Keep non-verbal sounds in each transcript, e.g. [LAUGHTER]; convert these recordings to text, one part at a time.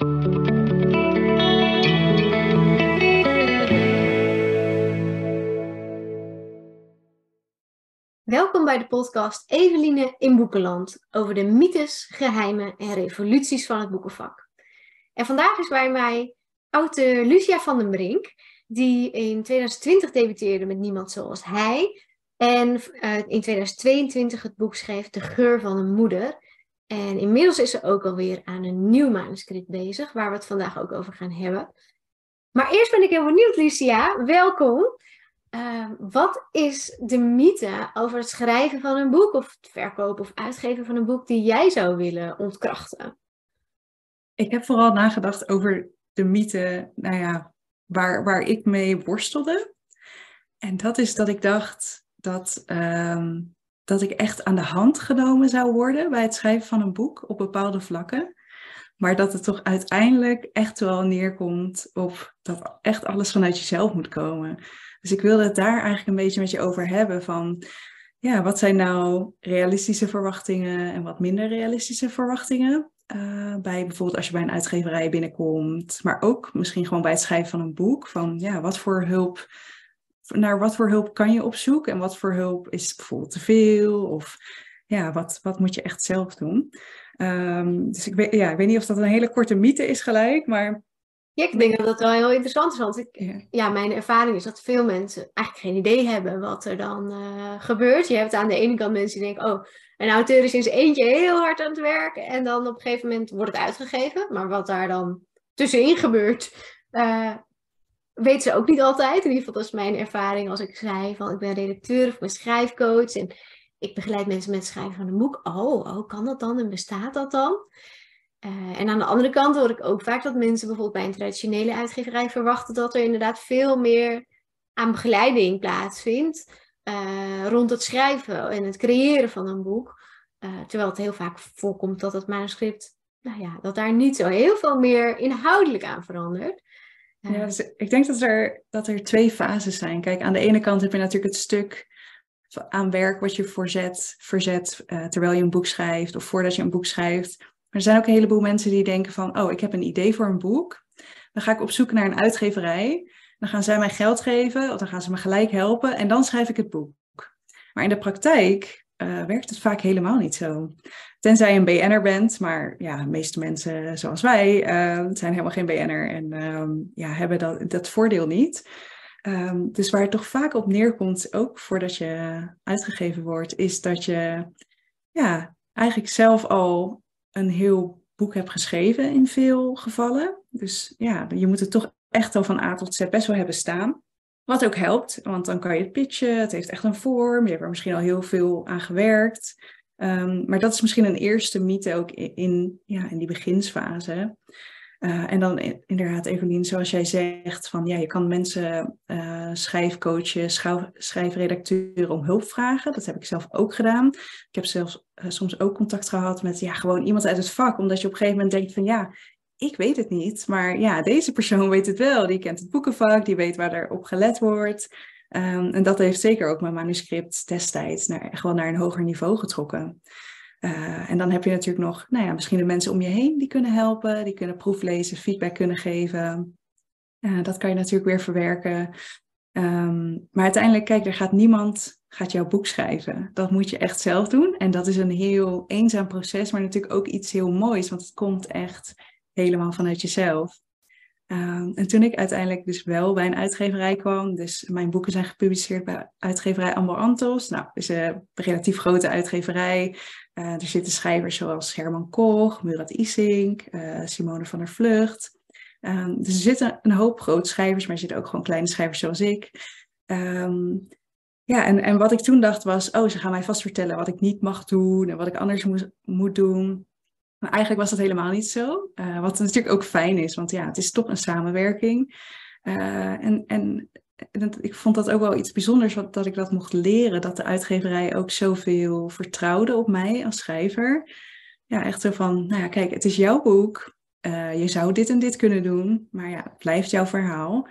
Welkom bij de podcast Eveline in Boekenland over de mythes, geheimen en revoluties van het boekenvak. En vandaag is bij mij oude Lucia van den Brink, die in 2020 debuteerde met Niemand Zoals Hij. En uh, in 2022 het boek schreef De Geur van een Moeder. En inmiddels is ze ook alweer aan een nieuw manuscript bezig, waar we het vandaag ook over gaan hebben. Maar eerst ben ik heel benieuwd, Lucia. Welkom. Uh, wat is de mythe over het schrijven van een boek of het verkopen of uitgeven van een boek die jij zou willen ontkrachten? Ik heb vooral nagedacht over de mythe, nou ja, waar, waar ik mee worstelde. En dat is dat ik dacht dat, um, dat ik echt aan de hand genomen zou worden bij het schrijven van een boek op bepaalde vlakken. Maar dat het toch uiteindelijk echt wel neerkomt op dat echt alles vanuit jezelf moet komen. Dus ik wilde het daar eigenlijk een beetje met je over hebben van, ja, wat zijn nou realistische verwachtingen en wat minder realistische verwachtingen? Uh, bij bijvoorbeeld als je bij een uitgeverij binnenkomt, maar ook misschien gewoon bij het schrijven van een boek. Van ja, wat voor hulp, naar wat voor hulp kan je op zoek en wat voor hulp is bijvoorbeeld te veel? Of ja, wat, wat moet je echt zelf doen? Um, dus ik weet, ja, ik weet niet of dat een hele korte mythe is gelijk, maar ja, ik denk dat dat wel heel interessant is. Want ik, ja. mijn ervaring is dat veel mensen eigenlijk geen idee hebben wat er dan uh, gebeurt. Je hebt aan de ene kant mensen die denken, oh, een auteur is in zijn eentje heel hard aan het werken. En dan op een gegeven moment wordt het uitgegeven. Maar wat daar dan tussenin gebeurt, uh, weten ze ook niet altijd. In ieder geval, dat is mijn ervaring als ik zei van ik ben redacteur of ben schrijfcoach. En ik begeleid mensen met het schrijven van een boek. Oh, oh, kan dat dan en bestaat dat dan? Uh, en aan de andere kant hoor ik ook vaak dat mensen bijvoorbeeld bij een traditionele uitgeverij verwachten dat er inderdaad veel meer aan begeleiding plaatsvindt uh, rond het schrijven en het creëren van een boek. Uh, terwijl het heel vaak voorkomt dat het manuscript, nou ja, dat daar niet zo heel veel meer inhoudelijk aan verandert. Ja, dus ik denk dat er, dat er twee fases zijn. Kijk, aan de ene kant heb je natuurlijk het stuk aan werk wat je voorzet, verzet terwijl je een boek schrijft of voordat je een boek schrijft er zijn ook een heleboel mensen die denken van, oh, ik heb een idee voor een boek. Dan ga ik op zoek naar een uitgeverij. Dan gaan zij mij geld geven, of dan gaan ze me gelijk helpen en dan schrijf ik het boek. Maar in de praktijk uh, werkt het vaak helemaal niet zo. Tenzij je een BN'er bent, maar ja, de meeste mensen zoals wij uh, zijn helemaal geen BN'er en uh, ja, hebben dat, dat voordeel niet. Um, dus waar het toch vaak op neerkomt, ook voordat je uitgegeven wordt, is dat je ja, eigenlijk zelf al een heel boek heb geschreven in veel gevallen. Dus ja, je moet het toch echt al van A tot Z best wel hebben staan. Wat ook helpt, want dan kan je het pitchen. Het heeft echt een vorm. Je hebt er misschien al heel veel aan gewerkt. Um, maar dat is misschien een eerste mythe ook in, ja, in die beginsfase. Uh, en dan inderdaad, Evelien, zoals jij zegt, van ja, je kan mensen uh, schrijfcoachen, schrijfredacteuren om hulp vragen. Dat heb ik zelf ook gedaan. Ik heb zelfs uh, soms ook contact gehad met ja, gewoon iemand uit het vak, omdat je op een gegeven moment denkt van ja, ik weet het niet, maar ja, deze persoon weet het wel. Die kent het boekenvak, die weet waar er op gelet wordt. Um, en dat heeft zeker ook mijn manuscript destijds naar, gewoon naar een hoger niveau getrokken. Uh, en dan heb je natuurlijk nog, nou ja, misschien de mensen om je heen die kunnen helpen, die kunnen proeflezen, feedback kunnen geven. Uh, dat kan je natuurlijk weer verwerken. Um, maar uiteindelijk, kijk, er gaat niemand gaat jouw boek schrijven. Dat moet je echt zelf doen. En dat is een heel eenzaam proces, maar natuurlijk ook iets heel moois, want het komt echt helemaal vanuit jezelf. Um, en toen ik uiteindelijk dus wel bij een uitgeverij kwam, dus mijn boeken zijn gepubliceerd bij uitgeverij Amborantos. Nou, dat is een relatief grote uitgeverij. Uh, er zitten schrijvers zoals Herman Koch, Murat Isink, uh, Simone van der Vlucht. Um, dus er zitten een hoop grote schrijvers, maar er zitten ook gewoon kleine schrijvers zoals ik. Um, ja, en, en wat ik toen dacht was, oh, ze gaan mij vast vertellen wat ik niet mag doen en wat ik anders moet, moet doen. Maar eigenlijk was dat helemaal niet zo. Uh, wat natuurlijk ook fijn is, want ja, het is toch een samenwerking. Uh, en, en, ik vond dat ook wel iets bijzonders wat, dat ik dat mocht leren. Dat de uitgeverij ook zoveel vertrouwde op mij als schrijver. Ja, echt zo van, nou ja, kijk, het is jouw boek. Uh, je zou dit en dit kunnen doen, maar ja, het blijft jouw verhaal.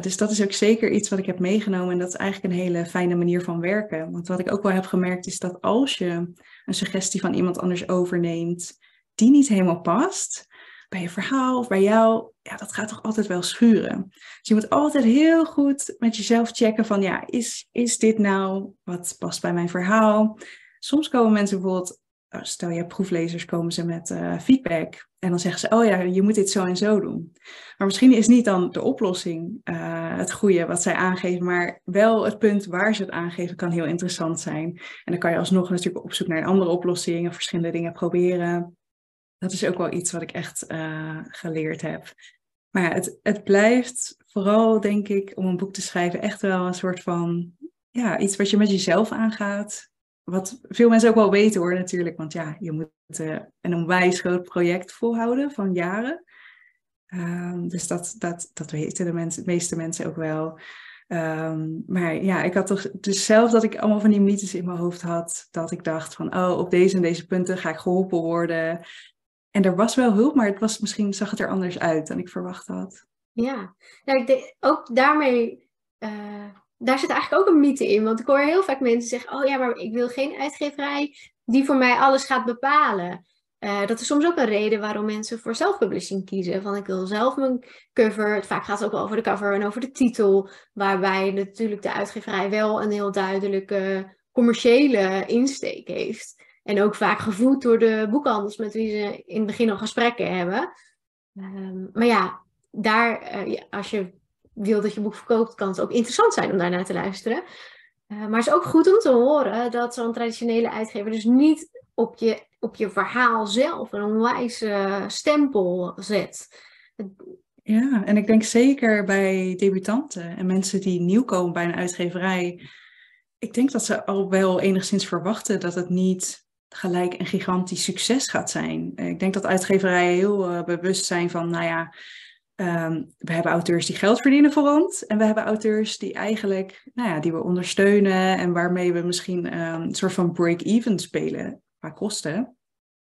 Dus dat is ook zeker iets wat ik heb meegenomen en dat is eigenlijk een hele fijne manier van werken. Want wat ik ook wel heb gemerkt is dat als je een suggestie van iemand anders overneemt die niet helemaal past, bij je verhaal of bij jou, ja, dat gaat toch altijd wel schuren. Dus je moet altijd heel goed met jezelf checken van, ja, is, is dit nou wat past bij mijn verhaal? Soms komen mensen bijvoorbeeld, oh, stel je proeflezers, komen ze met uh, feedback. En dan zeggen ze, oh ja, je moet dit zo en zo doen. Maar misschien is niet dan de oplossing uh, het goede wat zij aangeven, maar wel het punt waar ze het aangeven kan heel interessant zijn. En dan kan je alsnog natuurlijk op zoek naar een andere oplossing of verschillende dingen proberen. Dat is ook wel iets wat ik echt uh, geleerd heb. Maar het, het blijft vooral, denk ik, om een boek te schrijven, echt wel een soort van, ja, iets wat je met jezelf aangaat wat veel mensen ook wel weten hoor natuurlijk. Want ja, je moet uh, een onwijs groot project volhouden van jaren. Um, dus dat, dat, dat weten de, meeste mensen ook wel. Um, maar ja, ik had toch dus zelf dat ik allemaal van die mythes in mijn hoofd had. Dat ik dacht van, oh, op deze en deze punten ga ik geholpen worden. En er was wel hulp, maar het was, misschien zag het er anders uit dan ik verwacht had. Ja, ja ik denk, ook daarmee uh, daar zit eigenlijk ook een mythe in. Want ik hoor heel vaak mensen zeggen: Oh ja, maar ik wil geen uitgeverij die voor mij alles gaat bepalen. Uh, dat is soms ook een reden waarom mensen voor zelfpublishing kiezen. Van ik wil zelf mijn cover. Vaak gaat het ook wel over de cover en over de titel. Waarbij natuurlijk de uitgeverij wel een heel duidelijke commerciële insteek heeft. En ook vaak gevoed door de boekhandels met wie ze in het begin al gesprekken hebben. Um, maar ja, daar, uh, als je wil dat je boek verkoopt, kan het ook interessant zijn om daarnaar te luisteren. Uh, maar het is ook goed om te horen dat zo'n traditionele uitgever dus niet op je, op je verhaal zelf een onwijs stempel zet. Ja, en ik denk zeker bij debutanten en mensen die nieuw komen bij een uitgeverij. Ik denk dat ze al wel enigszins verwachten dat het niet gelijk een gigantisch succes gaat zijn. Ik denk dat uitgeverijen heel uh, bewust zijn van, nou ja, Um, we hebben auteurs die geld verdienen voor ons. En we hebben auteurs die eigenlijk, nou ja, die we ondersteunen en waarmee we misschien um, een soort van break-even spelen qua kosten.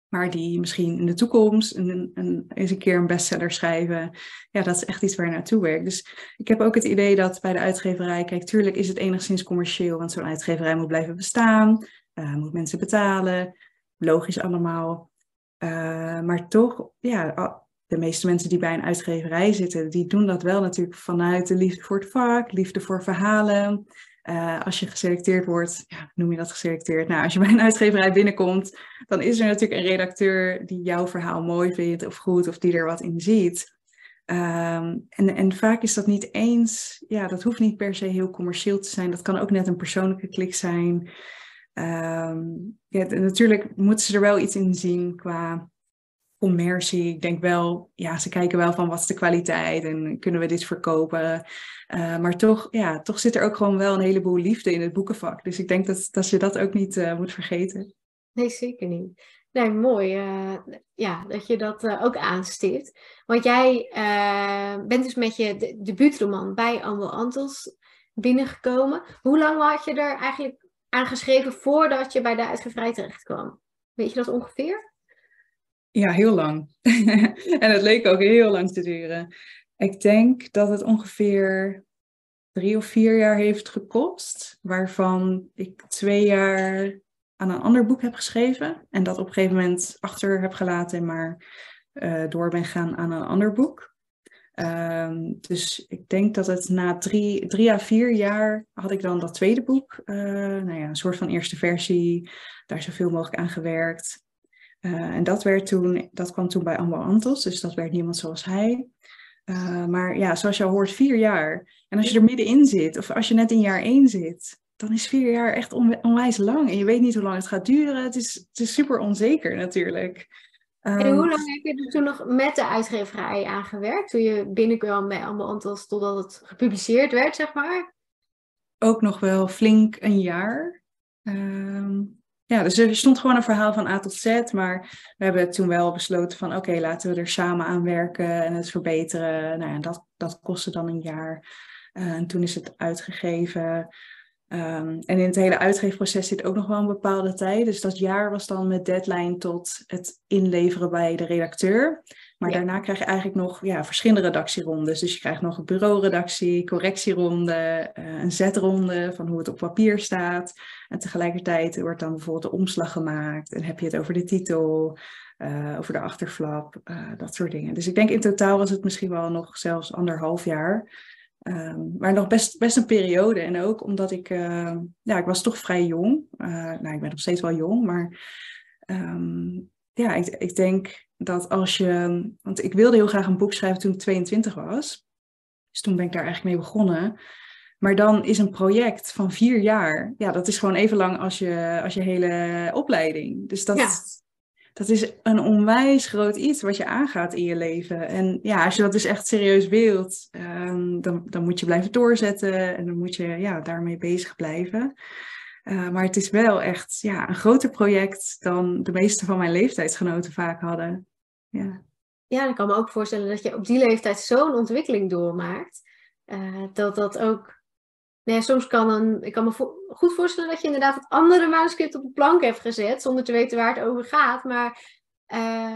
Maar die misschien in de toekomst een, een, eens een keer een bestseller schrijven. Ja, dat is echt iets waar je naartoe werkt. Dus ik heb ook het idee dat bij de uitgeverij, kijk, tuurlijk is het enigszins commercieel, want zo'n uitgeverij moet blijven bestaan, uh, moet mensen betalen, logisch allemaal. Uh, maar toch, ja, de meeste mensen die bij een uitgeverij zitten, die doen dat wel natuurlijk vanuit de liefde voor het vak, liefde voor verhalen. Uh, als je geselecteerd wordt, ja, noem je dat geselecteerd? Nou, als je [LAUGHS] bij een uitgeverij binnenkomt, dan is er natuurlijk een redacteur die jouw verhaal mooi vindt of goed, of die er wat in ziet. Um, en, en vaak is dat niet eens, ja, dat hoeft niet per se heel commercieel te zijn. Dat kan ook net een persoonlijke klik zijn. Um, ja, natuurlijk moeten ze er wel iets in zien qua commercie. Ik denk wel, ja, ze kijken wel van wat is de kwaliteit en kunnen we dit verkopen. Uh, maar toch, ja, toch zit er ook gewoon wel een heleboel liefde in het boekenvak. Dus ik denk dat, dat je dat ook niet uh, moet vergeten. Nee, zeker niet. Nee, mooi uh, ja, dat je dat ook aanstipt. Want jij bent dus met je de, debuutroman bij Ambo Antels binnengekomen. Hoe lang had je er eigenlijk aan geschreven voordat je bij de uitgeverij terecht kwam? Weet je dat ongeveer? Ja, heel lang. [LAUGHS] en het leek ook heel lang te duren. Ik denk dat het ongeveer drie of vier jaar heeft gekost, waarvan ik twee jaar aan een ander boek heb geschreven en dat op een gegeven moment achter heb gelaten, maar uh, door ben gaan aan een ander boek. Um, dus ik denk dat het na drie, drie à vier jaar had ik dan dat tweede boek, uh, nou ja, een soort van eerste versie, daar zoveel mogelijk aan gewerkt. Uh, en dat, werd toen, dat kwam toen bij Ambo Antos, dus dat werd niemand zoals hij. Uh, maar ja, zoals je al hoort, vier jaar. En als je er middenin zit, of als je net in jaar één zit, dan is vier jaar echt on onwijs lang. En je weet niet hoe lang het gaat duren. Het is, het is super onzeker natuurlijk. Um, en hoe lang heb je er toen nog met de uitgeverij aangewerkt? Toen je binnenkwam bij Ambo Antos totdat het gepubliceerd werd, zeg maar? Ook nog wel flink een jaar. Um, ja, dus er stond gewoon een verhaal van A tot Z, maar we hebben toen wel besloten van oké, laten we er samen aan werken en het verbeteren. Nou ja, dat, dat kostte dan een jaar. Uh, en toen is het uitgegeven. Um, en in het hele uitgeefproces zit ook nog wel een bepaalde tijd. Dus dat jaar was dan met deadline tot het inleveren bij de redacteur. Maar daarna krijg je eigenlijk nog ja, verschillende redactierondes. Dus je krijgt nog een bureauredactie, correctieronde, uh, een zetronde van hoe het op papier staat. En tegelijkertijd wordt dan bijvoorbeeld de omslag gemaakt en heb je het over de titel. over de achterflap, dat soort dingen. Dus ik denk in totaal was het misschien wel nog zelfs anderhalf jaar. Um, maar nog best, best een periode. En ook omdat ik, ja, ik was toch vrij jong. nou, ik ben nog steeds wel jong, maar ehm, ja, ik, ik denk dat als je, want ik wilde heel graag een boek schrijven toen ik 22 was. Dus toen ben ik daar eigenlijk mee begonnen. Maar dan is een project van vier jaar, ja, dat is gewoon even lang als je, als je hele opleiding. Dus dat, dat is een onwijs groot iets wat je aangaat in je leven. En ja, als je dat dus echt serieus wilt, um, dan, dan moet je blijven doorzetten en dan moet je ja, daarmee bezig blijven. Uh, maar het is wel echt ja, een groter project dan de meeste van mijn leeftijdsgenoten vaak hadden. Ja. ja, ik kan me ook voorstellen dat je op die leeftijd zo'n ontwikkeling doormaakt. Uh, dat dat ook Nee, soms kan een, ik kan me goed voorstellen dat je inderdaad het andere manuscript op de plank hebt gezet, zonder te weten waar het over gaat. Maar uh,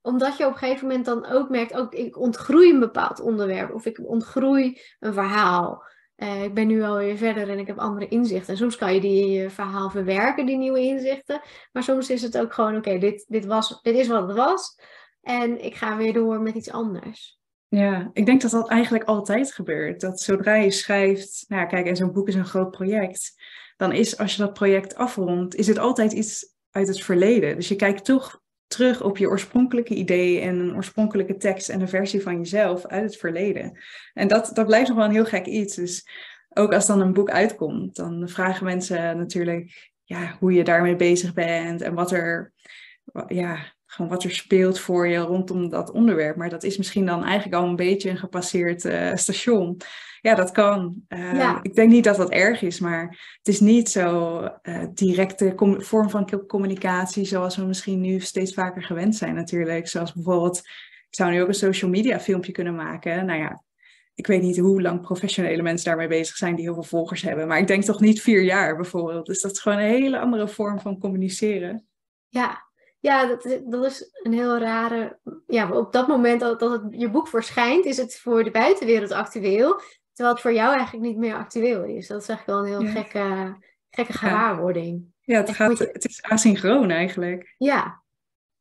omdat je op een gegeven moment dan ook merkt, ook ik ontgroei een bepaald onderwerp of ik ontgroei een verhaal. Uh, ik ben nu alweer verder en ik heb andere inzichten. En soms kan je die in je verhaal verwerken, die nieuwe inzichten. Maar soms is het ook gewoon, oké, dit, dit, was, dit is wat het was. En ik ga weer door met iets anders. Ja, ik denk dat dat eigenlijk altijd gebeurt. Dat zodra je schrijft, nou ja, kijk, en zo'n boek is een groot project, dan is als je dat project afrondt, is het altijd iets uit het verleden. Dus je kijkt toch terug op je oorspronkelijke idee en een oorspronkelijke tekst en een versie van jezelf uit het verleden. En dat, dat blijft nog wel een heel gek iets. Dus ook als dan een boek uitkomt, dan vragen mensen natuurlijk ja, hoe je daarmee bezig bent en wat er, ja, gewoon wat er speelt voor je rondom dat onderwerp. Maar dat is misschien dan eigenlijk al een beetje een gepasseerd uh, station. Ja, dat kan. Uh, Ik denk niet dat dat erg is, maar het is niet zo uh, directe vorm van communicatie zoals we misschien nu steeds vaker gewend zijn natuurlijk. Zoals bijvoorbeeld, ik zou nu ook een social media filmpje kunnen maken. Nou ja, ik weet niet hoe lang professionele mensen daarmee bezig zijn die heel veel volgers hebben. Maar ik denk toch niet vier jaar bijvoorbeeld. Dus dat is gewoon een hele andere vorm van communiceren. Ja, ja, dat, dat is een heel rare. Ja, op dat moment dat, dat het, je boek verschijnt, is het voor de buitenwereld actueel. Terwijl het voor jou eigenlijk niet meer actueel is. Dat is eigenlijk wel een heel gekke, gekke gewaarwording. Ja, het, gaat, het is asynchroon eigenlijk. Ja,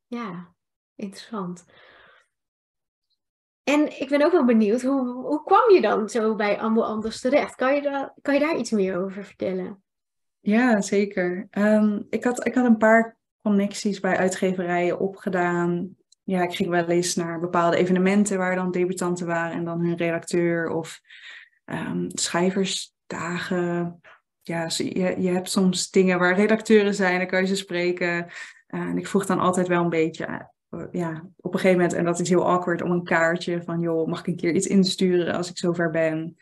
ja, interessant. En ik ben ook wel benieuwd, hoe, hoe kwam je dan zo bij Ambo Anders terecht? Kan je, daar, kan je daar iets meer over vertellen? Ja, zeker. Ehm, ik, had, ik had een paar connecties bij uitgeverijen opgedaan. Ja, ik ging wel eens naar bepaalde evenementen waar dan debutanten waren en dan hun redacteur of um, schrijversdagen. Ja, je, je hebt soms dingen waar redacteuren zijn, dan kan je ze spreken. en ik vroeg dan altijd wel een beetje, eh, ja, op een gegeven moment, en dat is heel awkward, om een kaartje van, joh, mag ik een keer iets insturen als ik zover ben?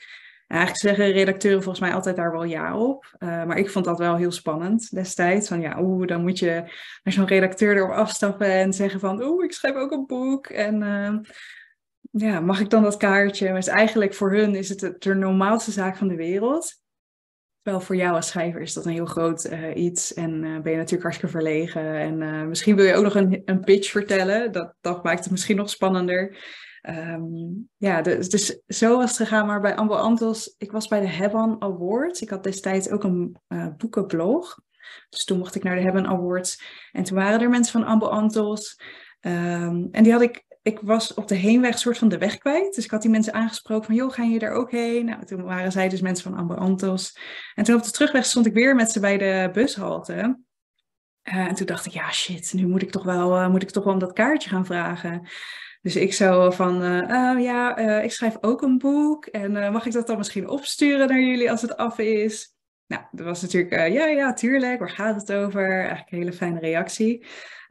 Eigenlijk zeggen redacteuren volgens mij altijd daar wel ja op. Uh, maar ik vond dat wel heel spannend destijds. Van ja, oeh, dan moet je naar zo'n redacteur erop afstappen en zeggen van oeh, ik schrijf ook een boek. En uh, ja, mag ik dan dat kaartje? Maar eigenlijk voor hun is het de normaalste zaak van de wereld. Terwijl voor jou als schrijver is dat een heel groot uh, iets. En ben je natuurlijk hartstikke verlegen. En misschien wil je ook nog een, een pitch vertellen. Dat, dat maakt het misschien nog spannender. Um, ja, dus, zo was het gegaan. Maar bij Ambo Antos, ik was bij de Hebben Awards. Ik had destijds ook een uh, boekenblog. Dus toen mocht ik naar de Hebben Awards. En toen waren er mensen van Ambo Antos. Um, en die had ik, ik was op de heenweg soort van de weg kwijt. Dus ik had die mensen aangesproken van, joh, gaan je daar ook heen? Nou, toen waren zij dus mensen van Ambo Antos. En toen op de terugweg stond ik weer met ze bij de bushalte. Uh, en toen dacht ik, ja shit, nu moet ik toch wel, uh, moet ik toch wel om dat kaartje gaan vragen. Dus ik zou van, uh, ja, uh, ik schrijf ook een boek en uh, mag ik dat dan misschien opsturen naar jullie als het af is? Nou, dat was natuurlijk, ja, ja, tuurlijk, waar gaat het over? Eigenlijk een hele fijne reactie.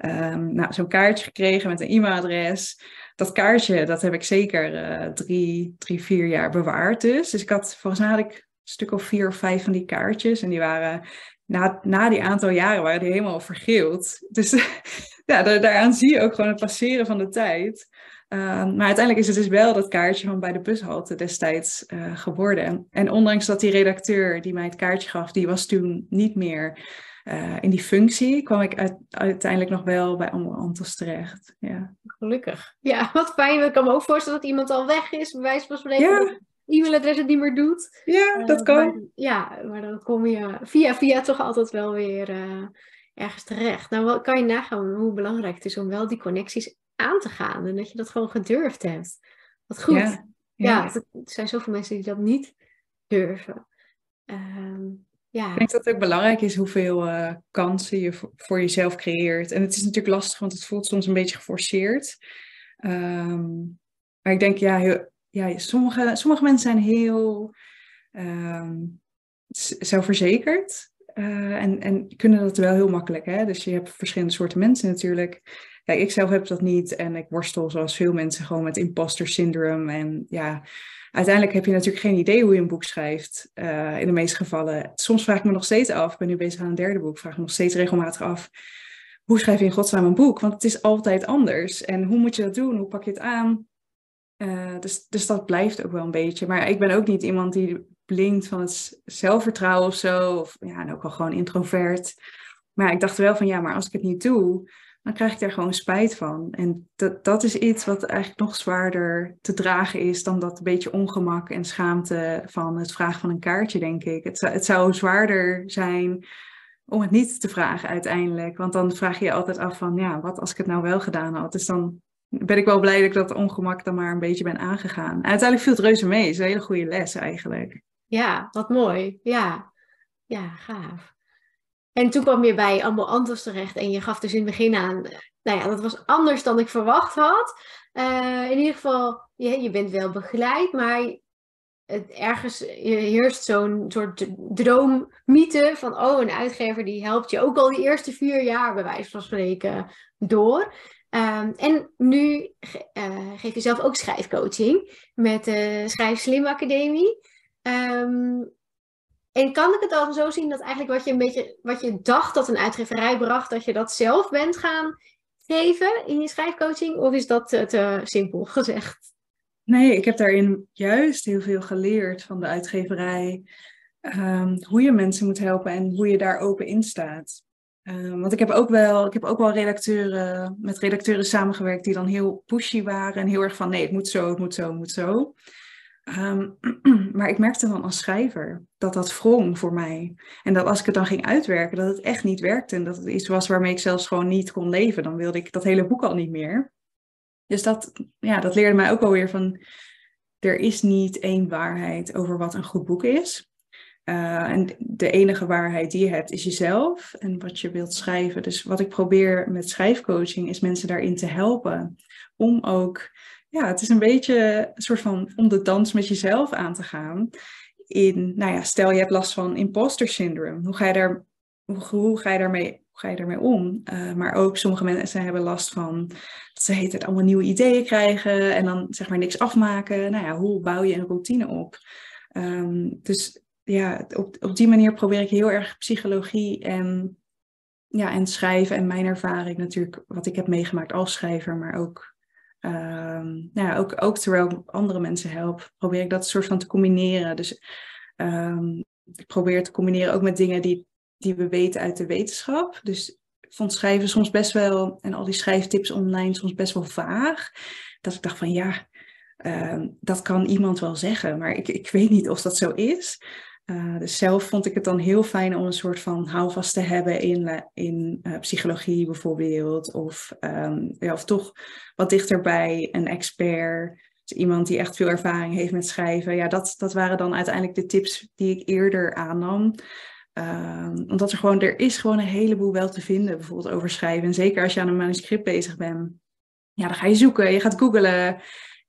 Um, nou, zo'n kaartje gekregen met een e-mailadres. Dat kaartje, dat heb ik zeker drie, drie, vier jaar bewaard dus. Dus ik had, volgens mij had ik een stuk of vier of vijf van die kaartjes. En die waren, na, na die aantal jaren waren die helemaal vergeeld. Dus [LAUGHS] ja, daaraan zie je ook gewoon het passeren van de tijd. Ehm, maar uiteindelijk is het dus wel dat kaartje van bij de bushalte destijds uh, geworden. En ondanks dat die redacteur die mij het kaartje gaf, die was toen niet meer uh, in die functie, kwam ik uiteindelijk nog wel bij Amber Antos terecht. Ja. Gelukkig. Ja, wat fijn. Ik kan me ook voorstellen dat iemand al weg is, bij wijze van spreken. E-mailadres het niet meer doet. Ja, dat eh, kan. ja, maar dan kom je via via toch altijd wel weer ergens terecht. Nou, wat kan je nagaan hoe belangrijk het is om wel die connecties aan te gaan. En dat je dat gewoon gedurfd hebt. Wat goed. Ja, ja. er zijn zoveel mensen die dat niet durven. Ehm, ja. Ik denk dat het ook belangrijk is hoeveel uh, kansen je voor, jezelf creëert. En het is natuurlijk lastig, want het voelt soms een beetje geforceerd. Ehm, maar ik denk, ja, heel, ja sommige, sommige mensen zijn heel um, zelfverzekerd. Uh, en, en kunnen dat wel heel makkelijk. Hè? Dus je hebt verschillende soorten mensen natuurlijk. Ik zelf heb dat niet. En ik worstel zoals veel mensen gewoon met imposter syndrome. En ja, uiteindelijk heb je natuurlijk geen idee hoe je een boek schrijft. Uh, in de meeste gevallen. Soms vraag ik me nog steeds af. Ik ben nu bezig aan een derde boek. Vraag ik me nog steeds regelmatig af. Hoe schrijf je in godsnaam een boek? Want het is altijd anders. En hoe moet je dat doen? Hoe pak je het aan? Uh, dus, dus dat blijft ook wel een beetje. Maar ik ben ook niet iemand die blinkt van het zelfvertrouwen of zo. Of ja, en ook wel gewoon introvert. Maar ik dacht wel van ja, maar als ik het niet doe, dan krijg ik daar gewoon spijt van. En dat, dat is iets wat eigenlijk nog zwaarder te dragen is dan dat beetje ongemak en schaamte van het vragen van een kaartje, denk ik. Het het zou zwaarder zijn om het niet te vragen uiteindelijk. Want dan vraag je je altijd af van ja, wat als ik het nou wel gedaan had? Dus dan ben ik wel blij dat ik dat ongemak dan maar een beetje ben aangegaan. En uiteindelijk viel het reuze mee. Het is een hele goede les eigenlijk. Ja, wat mooi. Ja, ja, gaaf. En toen kwam je bij Ambo Antos terecht en je gaf dus in het begin aan, nou ja, dat was anders dan ik verwacht had. Uh, in ieder geval, je, je bent wel begeleid, maar het, ergens heerst zo'n soort droommythe van, oh, een uitgever die helpt je ook al die eerste vier jaar, bij wijze van spreken, door. Um, en nu uh, geef je zelf ook schrijfcoaching met de Schrijf Slim Academie. Um, en kan ik het dan zo zien dat eigenlijk wat je een beetje wat je dacht dat een uitgeverij bracht, dat je dat zelf bent gaan geven in je schrijfcoaching? Of is dat te, simpel [LAUGHS] gezegd? Nee, ik heb daarin juist heel veel geleerd van de uitgeverij. Um, hoe je mensen moet helpen en hoe je daar open in staat. Um, want ik heb ook wel, ik heb ook wel redacteuren, met redacteuren samengewerkt die dan heel pushy waren en heel erg van nee, het moet zo, het moet zo, het moet zo. Um, [CLEARS THROAT] maar ik merkte dan als schrijver dat dat wrong voor mij. En dat als ik het dan ging uitwerken, dat het echt niet werkte. En dat het iets was waarmee ik zelfs gewoon niet kon leven. Dan wilde ik dat hele boek al niet meer. Dus dat, ja, dat leerde mij ook wel weer van, er is niet één waarheid over wat een goed boek is. Uh, en de enige waarheid die je hebt is jezelf en wat je wilt schrijven. Dus wat ik probeer met schrijfcoaching is mensen daarin te helpen. Om ook ja, het is een beetje een soort van om de dans met jezelf aan te gaan. In, nou ja, stel je hebt last van imposter syndrome. Hoe ga je, daar, hoe, ga je, daarmee, ga je daarmee om? Uh, maar ook sommige mensen hebben last van dat ze het allemaal nieuwe ideeën krijgen en dan zeg maar niks afmaken. Nou ja, hoe bouw je een routine op? Um, dus ja, op, op die manier probeer ik heel erg psychologie en, ja, en schrijven en mijn ervaring natuurlijk, wat ik heb meegemaakt als schrijver, maar ook Um, nou ja, ook, ook terwijl ik andere mensen help, probeer ik dat soort van te combineren. Dus um, ik probeer te combineren ook met dingen die, die we weten uit de wetenschap. Dus ik vond schrijven soms best wel, en al die schrijftips online soms best wel vaag. Dat ik dacht van ja, um, dat kan iemand wel zeggen, maar ik, ik weet niet of dat zo is. Uh, dus zelf vond ik het dan heel fijn om een soort van houvast te hebben in, eh, in uh, psychologie bijvoorbeeld. Of, um, ja, of toch wat dichterbij een expert. Dus iemand die echt veel ervaring heeft met schrijven. Ja, dat, dat waren dan uiteindelijk de tips die ik eerder aannam. Um, omdat er gewoon, er is gewoon een heleboel wel te vinden, bijvoorbeeld over schrijven. En zeker als je aan een manuscript bezig bent. Ja, dan ga je zoeken, je gaat googlen.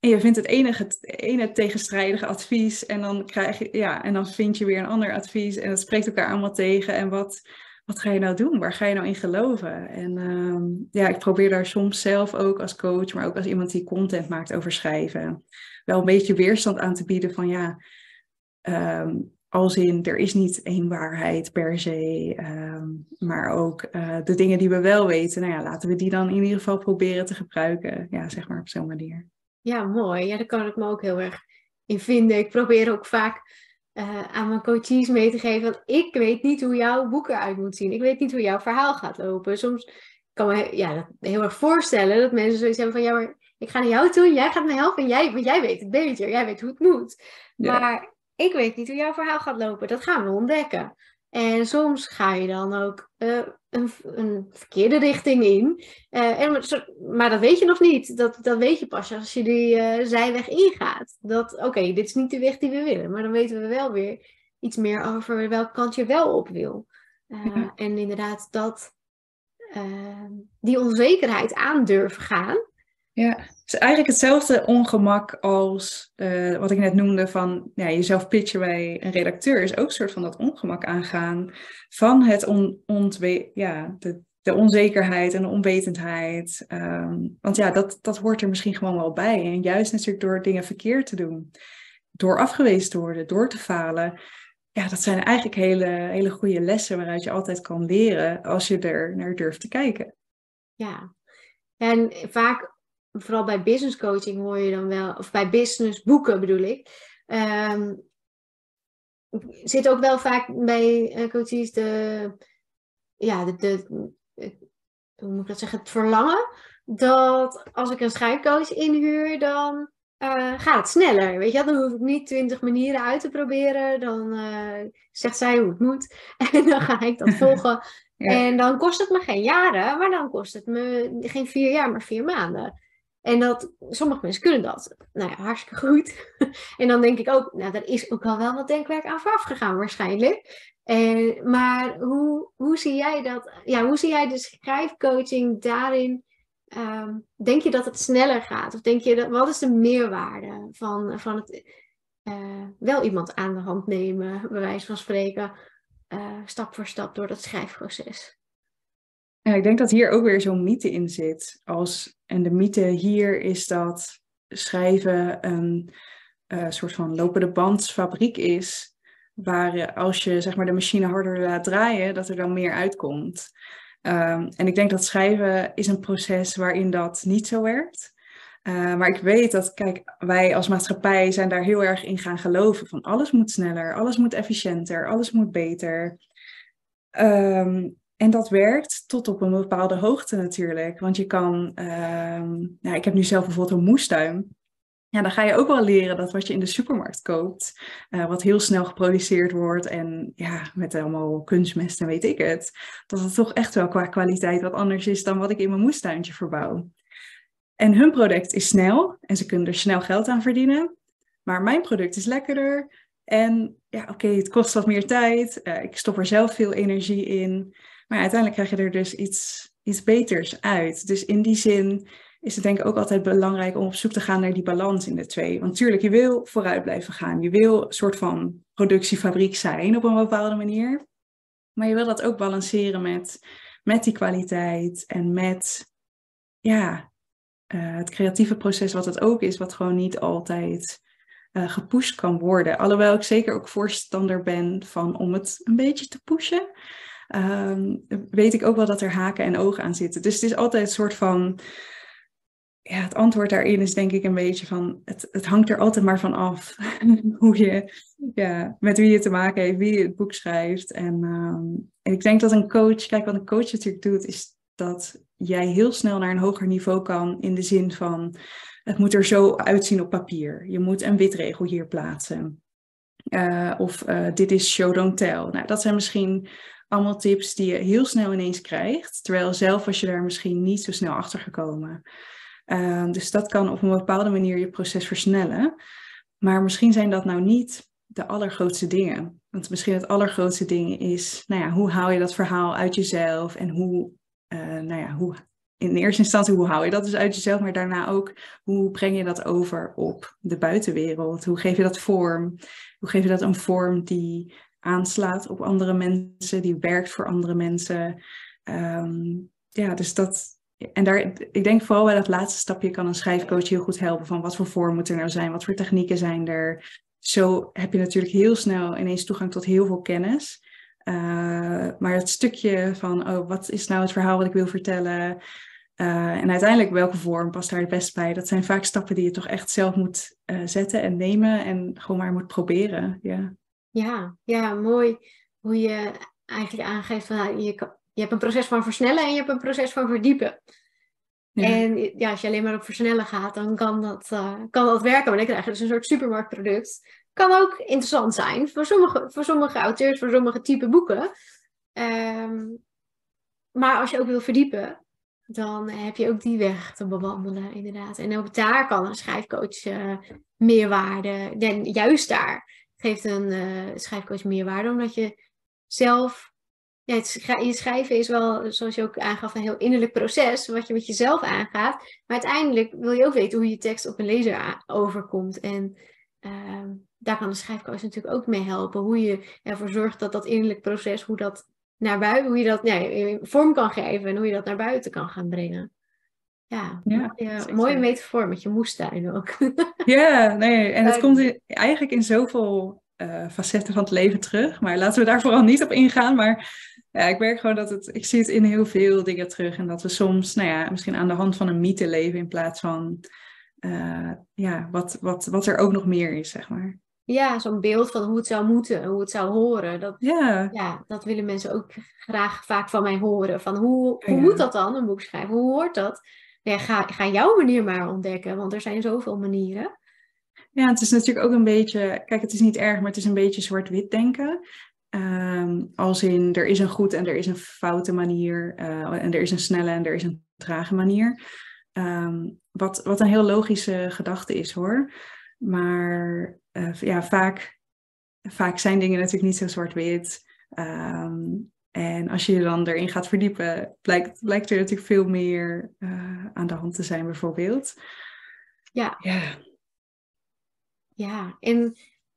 En je vindt het enige, het ene tegenstrijdige advies en dan, krijg je, ja, en dan vind je weer een ander advies en dat spreekt elkaar allemaal tegen. En wat, wat ga je nou doen? Waar ga je nou in geloven? En uh, ja, ik probeer daar soms zelf ook als coach, maar ook als iemand die content maakt over schrijven, wel een beetje weerstand aan te bieden van ja, um, als in er is niet één waarheid per se, um, maar ook uh, de dingen die we wel weten, nou ja, laten we die dan in ieder geval proberen te gebruiken, ja, zeg maar op zo'n manier. Ja, mooi. Ja, daar kan ik me ook heel erg in vinden. Ik probeer ook vaak uh, aan mijn coaches mee te geven. Want ik weet niet hoe jouw boek eruit moet zien. Ik weet niet hoe jouw verhaal gaat lopen. Soms kan me ja, heel erg voorstellen dat mensen zoiets hebben van... Ja, maar ik ga naar jou toe jij gaat me helpen. En jij, want jij weet het beter. Jij weet hoe het moet. Maar ik weet niet hoe jouw verhaal gaat lopen. Dat gaan we ontdekken. En soms ga je dan ook uh, een, een verkeerde richting in. Uh, en, maar dat weet je nog niet. Dat, dat weet je pas als je die uh, zijweg ingaat. Dat, oké, dit is niet de weg die we willen. Maar dan weten we wel weer iets meer over welke kant je wel op wil. Uh, En inderdaad, dat, die onzekerheid aandurven gaan. Ja, is eigenlijk hetzelfde ongemak als uh, wat ik net noemde van ja, jezelf pitchen bij een redacteur. Is ook een soort van dat ongemak aangaan van het on, ja, de, de onzekerheid en de onwetendheid. Um, want ja, dat, dat hoort er misschien gewoon wel bij. En juist natuurlijk door dingen verkeerd te doen, door afgewezen te worden, door te falen. Ja, dat zijn eigenlijk hele, hele goede lessen waaruit je altijd kan leren als je er naar durft te kijken. Ja, en vaak vooral bij business coaching hoor je dan wel, of bij business boeken bedoel ik, um, zit ook wel vaak bij uh, coaches de, ja, de, de, hoe moet ik dat zeggen, het verlangen dat als ik een schrijfcoach inhuur, dan uh, gaat het sneller. Weet je, dan hoef ik niet twintig manieren uit te proberen. Dan uh, zegt zij hoe het moet. [LAUGHS] En dan ga ik dat volgen. [LAUGHS] En dan kost het me geen jaren, maar dan kost het me geen vier jaar, maar vier maanden. En dat, sommige mensen kunnen dat. Nou ja, hartstikke goed. [LAUGHS] en dan denk ik ook, nou, daar is ook al wel wat denkwerk aan vooraf gegaan waarschijnlijk. En, maar hoe, hoe zie jij dat? Ja, hoe zie jij de schrijfcoaching daarin? Ehm, denk je dat het sneller gaat? Of denk je dat, wat is de meerwaarde van, van het uh, wel iemand aan de hand nemen, bij wijze van spreken, uh, stap voor stap door dat schrijfproces? Ja, ik denk dat hier ook weer zo'n mythe in zit. Als, en de mythe hier is dat schrijven een uh, soort van lopende bandsfabriek is. Waar als je zeg maar, de machine harder laat draaien, dat er dan meer uitkomt. Um, en ik denk dat schrijven is een proces waarin dat niet zo werkt. Uh, maar ik weet dat, kijk, wij als maatschappij zijn daar heel erg in gaan geloven. Van alles moet sneller, alles moet efficiënter, alles moet beter. Um, en dat werkt tot op een bepaalde hoogte natuurlijk. Want je kan, nou, ik heb nu zelf bijvoorbeeld een moestuin. Ja, dan ga je ook wel leren dat wat je in de supermarkt koopt, uh, wat heel snel geproduceerd wordt en ja, met allemaal kunstmest en weet ik het, dat het toch echt wel qua kwaliteit wat anders is dan wat ik in mijn moestuintje verbouw. En hun product is snel en ze kunnen er snel geld aan verdienen, maar mijn product is lekkerder en ja, oké, het kost wat meer tijd, uh, ik stop er zelf veel energie in. Maar uiteindelijk krijg je er dus iets, iets beters uit. Dus in die zin is het denk ik ook altijd belangrijk om op zoek te gaan naar die balans in de twee. Want natuurlijk, je wil vooruit blijven gaan. Je wil een soort van productiefabriek zijn op een bepaalde manier. Maar je wil dat ook balanceren met, met die kwaliteit en met ja, uh, het creatieve proces wat het ook is, wat gewoon niet altijd uh, gepusht kan worden. Alhoewel ik zeker ook voorstander ben van om het een beetje te pushen um, weet ik ook wel dat er haken en ogen aan zitten. Dus het is altijd een soort van. Ja, het antwoord daarin is denk ik een beetje van. Het, het hangt er altijd maar van af. [LAUGHS] hoe je, ja, met wie je te maken heeft, wie je het boek schrijft. En, um, en ik denk dat een coach. Kijk, wat een coach natuurlijk doet, is dat jij heel snel naar een hoger niveau kan. In de zin van. Het moet er zo uitzien op papier. Je moet een witregel hier plaatsen. Uh, of uh, dit is show don't tell. Nou, dat zijn misschien allemaal tips die je heel snel ineens krijgt. Terwijl zelf was je daar misschien niet zo snel achter gekomen. Ehm, dus dat kan op een bepaalde manier je proces versnellen. Maar misschien zijn dat nou niet de allergrootste dingen. Want misschien het allergrootste ding is, nou ja, hoe haal je dat verhaal uit jezelf en hoe, uh, nou ja, hoe, in eerste instantie, hoe haal je dat dus uit jezelf, maar daarna ook, hoe breng je dat over op de buitenwereld? Hoe geef je dat vorm? Hoe geef je dat een vorm die aanslaat op andere mensen, die werkt voor andere mensen. Ehm, ja, dus dat. En daar, ik denk vooral bij dat laatste stapje kan een schrijfcoach heel goed helpen. Van wat voor vorm moet er nou zijn? Wat voor technieken zijn er? Zo heb je natuurlijk heel snel ineens toegang tot heel veel kennis. Uh, maar het stukje van, oh, wat is nou het verhaal wat ik wil vertellen? Uh, en uiteindelijk welke vorm past daar het best bij? Dat zijn vaak stappen die je toch echt zelf moet uh, zetten en nemen en gewoon maar moet proberen. Ja. Ja, ja, mooi hoe je eigenlijk aangeeft van nou, je, je hebt een proces van versnellen en je hebt een proces van verdiepen. En ja, als je alleen maar op versnellen gaat, dan kan dat, uh, kan dat werken. Maar dan krijg je dus een soort supermarktproduct. Kan ook interessant zijn voor sommige, voor sommige auteurs, voor sommige type boeken. Um, maar als je ook wil verdiepen, dan heb je ook die weg te bewandelen, inderdaad. En ook daar kan een schrijfcoach uh, meerwaarde. En juist daar geeft een uh, schrijfcoach meerwaarde, omdat je zelf. Ja, het, je schrijven is wel, zoals je ook aangaf, een heel innerlijk proces, wat je met jezelf aangaat. Maar uiteindelijk wil je ook weten hoe je tekst op een lezer overkomt. En uh, daar kan de schrijfcoach natuurlijk ook mee helpen. Hoe je ervoor zorgt dat dat innerlijk proces, hoe dat naar buiten, hoe je dat ja, vorm kan geven en hoe je dat naar buiten kan gaan brengen. Ja, ja mooie, mooie metafoor met je moestuin ook. [LAUGHS] Ja, nee, en het komt in, eigenlijk in zoveel uh, facetten van het leven terug. Maar laten we daar [LAUGHS] vooral niet op ingaan. Maar ja, ik merk gewoon dat het, ik zie het in heel veel dingen terug. En dat we soms, nou ja, misschien aan de hand van een mythe leven in plaats van uh, ja, wat, wat, wat er ook nog meer is, zeg maar. Ja, zo'n beeld van hoe het zou moeten, hoe het zou horen. Dat, ja. ja, dat willen mensen ook graag vaak van mij horen. Van hoe, hoe moet dat dan, een boek schrijven? Hoe hoort dat? Ja, ga, ga jouw manier maar ontdekken, want er zijn zoveel manieren. Ja, het is natuurlijk ook een beetje, kijk, het is niet erg, maar het is een beetje zwart-wit denken. Um, als in, er is een goed en er is een foute manier. Uh, en er is een snelle en er is een trage manier. Um, wat, wat een heel logische gedachte is hoor. Maar uh, ja, vaak, vaak zijn dingen natuurlijk niet zo zwart-wit. Um, en als je je dan erin gaat verdiepen, blijkt, blijkt er natuurlijk veel meer uh, aan de hand te zijn, bijvoorbeeld. Ja. Ja. Ja, en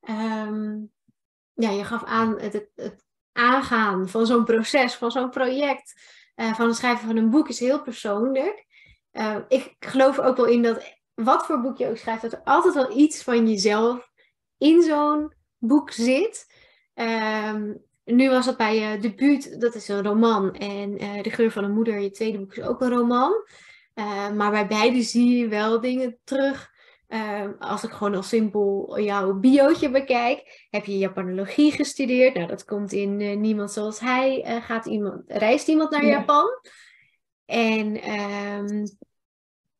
um, ja, je gaf aan het, het, het aangaan van zo'n proces, van zo'n project, uh, van het schrijven van een boek is heel persoonlijk. Uh, ik geloof ook wel in dat wat voor boek je ook schrijft, dat er altijd wel iets van jezelf in zo'n boek zit. Um, nu was het bij je debuut, dat is een roman. En uh, De geur van een moeder, je tweede boek, is ook een roman. Uh, maar bij beide zie je wel dingen terug. Uh, als ik gewoon al simpel jouw biootje bekijk, heb je Japanologie gestudeerd. Nou, dat komt in Niemand Zoals Hij. gaat iemand, reist iemand naar ja. Japan? En um,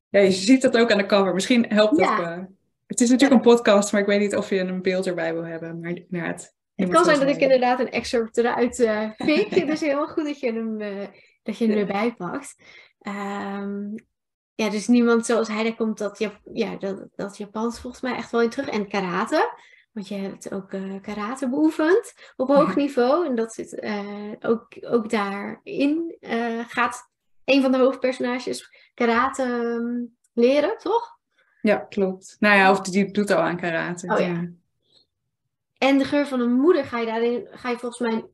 ja, je ziet dat ook aan de cover. Misschien helpt dat. Ja. het is natuurlijk een podcast, maar ik weet niet of je een beeld erbij wil hebben. Maar ja, het, kan zijn dat ik inderdaad een excerpt eruit [LAUGHS] uh, pik. Het is helemaal goed dat je hem, uh, dat je hem erbij pakt. Um, ja, dus niemand zoals hij, daar komt dat, ja, dat, dat Japans volgens mij echt wel in terug. En karate. Want je hebt ook uh, karate beoefend op hoog niveau. En dat zit ook, ook daarin. gaat een van de hoofdpersonages karate um, leren, toch? Ja, klopt. Nou ja, of die doet al aan karate. Oh ja. En de geur van een moeder ga je daarin, ga je volgens mij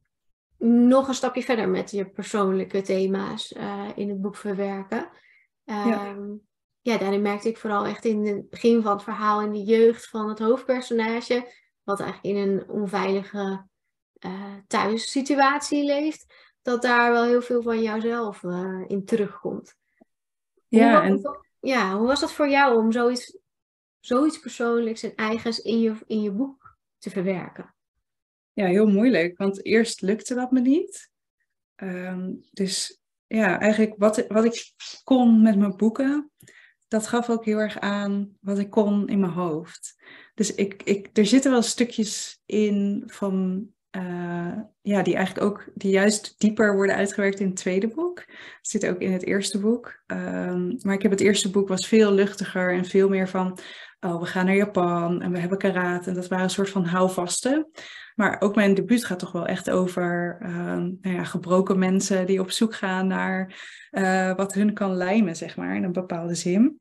nog een stapje verder met je persoonlijke thema's uh, in het boek verwerken. Um, ja. ja, daarin merkte ik vooral echt in het begin van het verhaal, in de jeugd van het hoofdpersonage, wat eigenlijk in een onveilige uh, thuissituatie leeft, dat daar wel heel veel van jouzelf uh, in terugkomt. Ja, hoe, en... dat, ja, hoe was dat voor jou om zoiets, zoiets persoonlijks en eigens in je, in je boek te verwerken? Ja, heel moeilijk, want eerst lukte dat me niet. Um, dus ja, eigenlijk wat, wat ik kon met mijn boeken, dat gaf ook heel erg aan wat ik kon in mijn hoofd. Dus ik, ik, er zitten wel stukjes in van uh, ja, die eigenlijk ook, die juist dieper worden uitgewerkt in het tweede boek. Dat zit ook in het eerste boek. Um, maar ik heb het eerste boek was veel luchtiger en veel meer van, oh, we gaan naar Japan en we hebben karate. En dat waren een soort van houvasten. Maar ook mijn debuut gaat toch wel echt over um, nou ja, gebroken mensen die op zoek gaan naar uh, wat hun kan lijmen, zeg maar, in een bepaalde zin.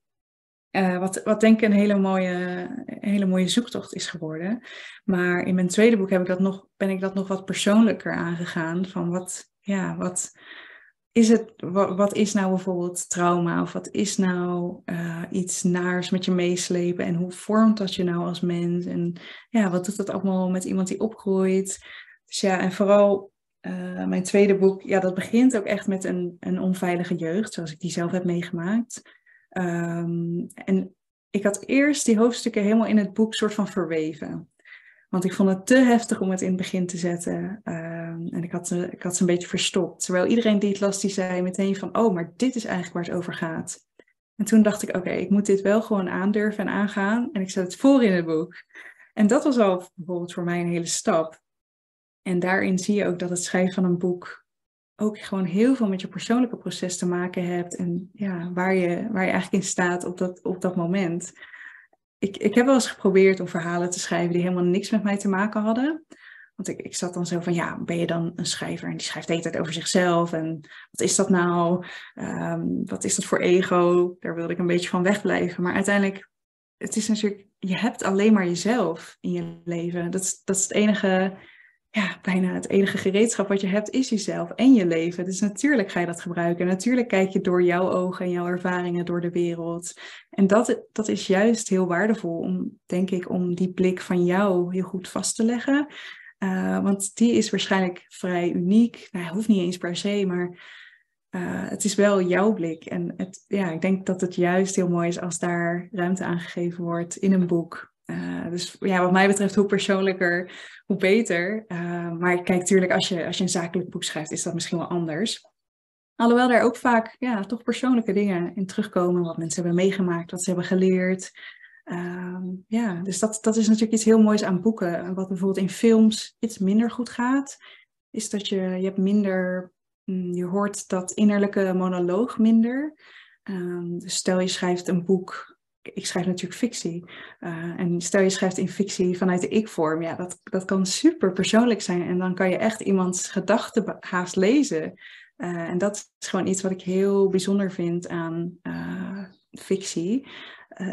Uh, wat, wat denk ik een hele mooie, een hele mooie zoektocht is geworden. Maar in mijn tweede boek heb ik dat nog, ben ik dat nog wat persoonlijker aangegaan. Van wat, ja, wat is het, wat, wat is nou bijvoorbeeld trauma? Of wat is nou uh, iets naars met je meeslepen? En hoe vormt dat je nou als mens? En ja, wat doet dat allemaal met iemand die opgroeit? Dus ja, en vooral uh, mijn tweede boek, ja, dat begint ook echt met een, een onveilige jeugd, zoals ik die zelf heb meegemaakt. Um, en ik had eerst die hoofdstukken helemaal in het boek soort van verweven. Want ik vond het te heftig om het in het begin te zetten. Um, en ik had, ze, ik had ze een beetje verstopt. Terwijl iedereen die het las, die zei meteen van... oh, maar dit is eigenlijk waar het over gaat. En toen dacht ik, oké, ik moet dit wel gewoon aandurven en aangaan. En ik zet het voor in het boek. En dat was al bijvoorbeeld voor mij een hele stap. En daarin zie je ook dat het schrijven van een boek ook gewoon heel veel met je persoonlijke proces te maken hebt. En ja, waar je, waar je eigenlijk in staat op dat, op dat moment. Ik, ik heb wel eens geprobeerd om verhalen te schrijven die helemaal niks met mij te maken hadden. Want ik, ik zat dan zo van, ja, ben je dan een schrijver en die schrijft de hele tijd over zichzelf? En wat is dat nou? Ehm, wat is dat voor ego? Daar wilde ik een beetje van wegblijven. Maar uiteindelijk, het is natuurlijk, je hebt alleen maar jezelf in je leven. Dat, dat is het enige ja, bijna het enige gereedschap wat je hebt is jezelf en je leven. Dus natuurlijk ga je dat gebruiken. Natuurlijk kijk je door jouw ogen en jouw ervaringen door de wereld. En dat, dat is juist heel waardevol om, denk ik, om die blik van jou heel goed vast te leggen. Uh, want die is waarschijnlijk vrij uniek. Nou, hoeft niet eens per se, maar uh, het is wel jouw blik. En het, ja, ik denk dat het juist heel mooi is als daar ruimte aan gegeven wordt in een boek. Uh, dus ja, wat mij betreft, hoe persoonlijker, hoe beter. Uh, maar kijk, natuurlijk, als je, als je een zakelijk boek schrijft, is dat misschien wel anders. Alhoewel daar ook vaak ja, toch persoonlijke dingen in terugkomen, wat mensen hebben meegemaakt, wat ze hebben geleerd. Uh, ja, dus dat, dat is natuurlijk iets heel moois aan boeken. Wat bijvoorbeeld in films iets minder goed gaat, is dat je, je hebt minder, mm, je hoort dat innerlijke monoloog minder. Ehm, dus stel je schrijft een boek ik schrijf natuurlijk fictie. Uh, en stel je schrijft in fictie vanuit de ik-vorm, ja, dat, dat kan super persoonlijk zijn. En dan kan je echt iemands gedachten haast lezen. Uh, en dat is gewoon iets wat ik heel bijzonder vind aan uh, fictie.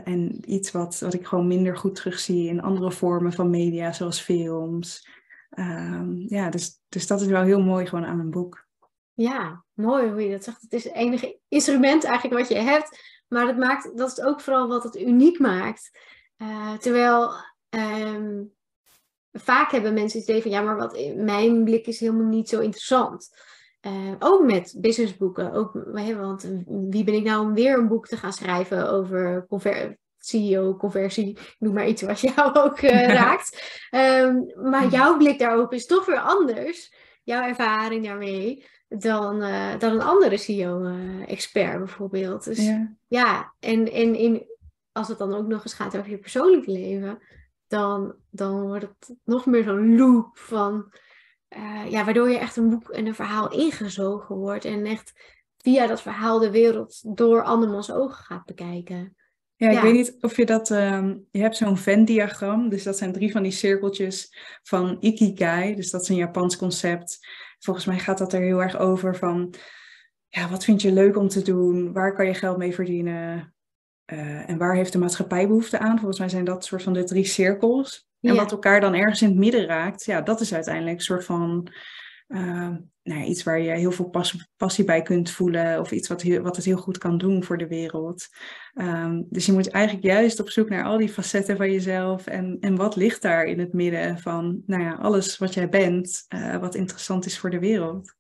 en iets wat, wat ik gewoon minder goed terugzie in andere vormen van media, zoals films. Ehm, ja, dus, dus dat is wel heel mooi gewoon aan een boek. Ja, mooi hoe je dat zegt. Het is het enige instrument eigenlijk wat je hebt maar dat, maakt, dat is ook vooral wat het uniek maakt. Uh, terwijl um, vaak hebben mensen het idee van ja, maar wat, mijn blik is helemaal niet zo interessant. Uh, ook met businessboeken. Ook, want wie ben ik nou om weer een boek te gaan schrijven over conver CEO, conversie, noem maar iets wat jou [LAUGHS] ook uh, raakt. Um, maar jouw blik daarop is toch weer anders. Jouw ervaring daarmee dan, uh, dan een andere CEO-expert bijvoorbeeld. Dus ja, ja en, en in, als het dan ook nog eens gaat over je persoonlijke leven, dan, dan wordt het nog meer zo'n loop van, uh, ja, waardoor je echt een boek en een verhaal ingezogen wordt en echt via dat verhaal de wereld door andermans ogen gaat bekijken. Ja, ik weet niet of je dat. Um, je hebt zo'n Venn-diagram. Dus dat zijn drie van die cirkeltjes van Ikigai. Dus dat is een Japans concept. Volgens mij gaat dat er heel erg over van, ja, wat vind je leuk om te doen? Waar kan je geld mee verdienen? Uh, en waar heeft de maatschappij behoefte aan? Volgens mij zijn dat soort van de drie cirkels. En wat elkaar dan ergens in het midden raakt, ja, dat is uiteindelijk een soort van uh, nou, iets waar je heel veel passie bij kunt voelen. Of iets wat, wat het heel goed kan doen voor de wereld. Um, dus je moet eigenlijk juist op zoek naar al die facetten van jezelf. En, en wat ligt daar in het midden van nou ja, alles wat jij bent, uh, wat interessant is voor de wereld.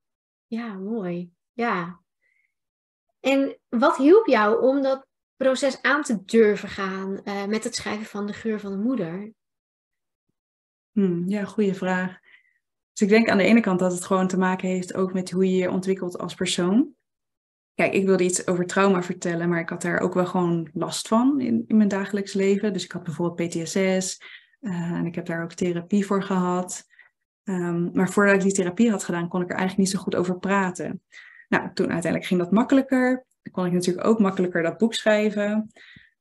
Ja, mooi. Ja. En wat hielp jou om dat proces aan te durven gaan uh, met het schrijven van de geur van de moeder? Hmm, ja, goede vraag. Dus ik denk aan de ene kant dat het gewoon te maken heeft ook met hoe je je ontwikkelt als persoon. Kijk, ik wilde iets over trauma vertellen, maar ik had daar ook wel gewoon last van in, in mijn dagelijks leven. Dus ik had bijvoorbeeld PTSS eh, en ik heb daar ook therapie voor gehad. Um, maar voordat ik die therapie had gedaan, kon ik er eigenlijk niet zo goed over praten. Nou, toen uiteindelijk ging dat makkelijker. Dan kon ik natuurlijk ook makkelijker dat boek schrijven.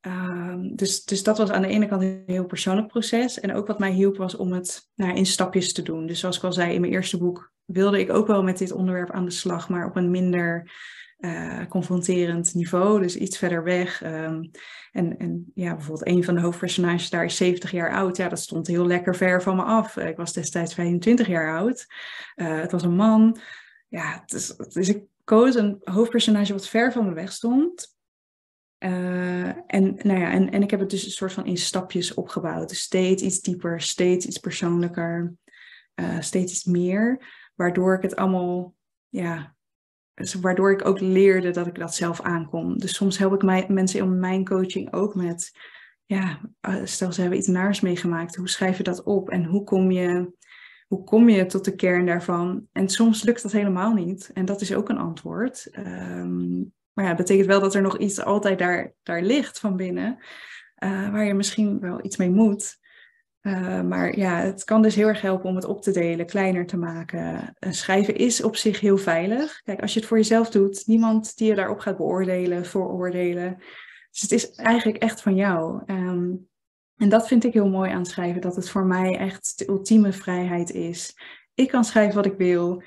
Um, dus, dus dat was aan de ene kant een heel persoonlijk proces. En ook wat mij hielp was om het nou, in stapjes te doen. Dus zoals ik al zei in mijn eerste boek, wilde ik ook wel met dit onderwerp aan de slag, maar op een minder uh, confronterend niveau. Dus iets verder weg. Um, en, en ja, bijvoorbeeld een van de hoofdpersonages daar is 70 jaar oud. Ja, dat stond heel lekker ver van me af. Ik was destijds 25 jaar oud. Uh, het was een man. Ja, dus ik koos een hoofdpersonage wat ver van me weg stond. Uh, en, nou ja, en, en ik heb het dus een soort van in stapjes opgebouwd. Dus steeds iets dieper, steeds iets persoonlijker, uh, steeds iets meer. Waardoor ik het allemaal, ja, dus waardoor ik ook leerde dat ik dat zelf aankom. Dus soms help ik mij, mensen in mijn coaching ook met, ja, eh, stel ze hebben iets naars meegemaakt. Hoe schrijf je dat op en hoe kom je, hoe kom je tot de kern daarvan? En soms lukt dat helemaal niet. En dat is ook een antwoord. Um, maar ja, dat betekent wel dat er nog iets altijd daar, daar ligt van binnen, uh, waar je misschien wel iets mee moet. Uh, maar ja, het kan dus heel erg helpen om het op te delen, kleiner te maken. Uh, schrijven is op zich heel veilig. Kijk, als je het voor jezelf doet, niemand die je daarop gaat beoordelen, vooroordelen. Dus het is eigenlijk echt van jou. Um, en dat vind ik heel mooi aan schrijven, dat het voor mij echt de ultieme vrijheid is. Ik kan schrijven wat ik wil.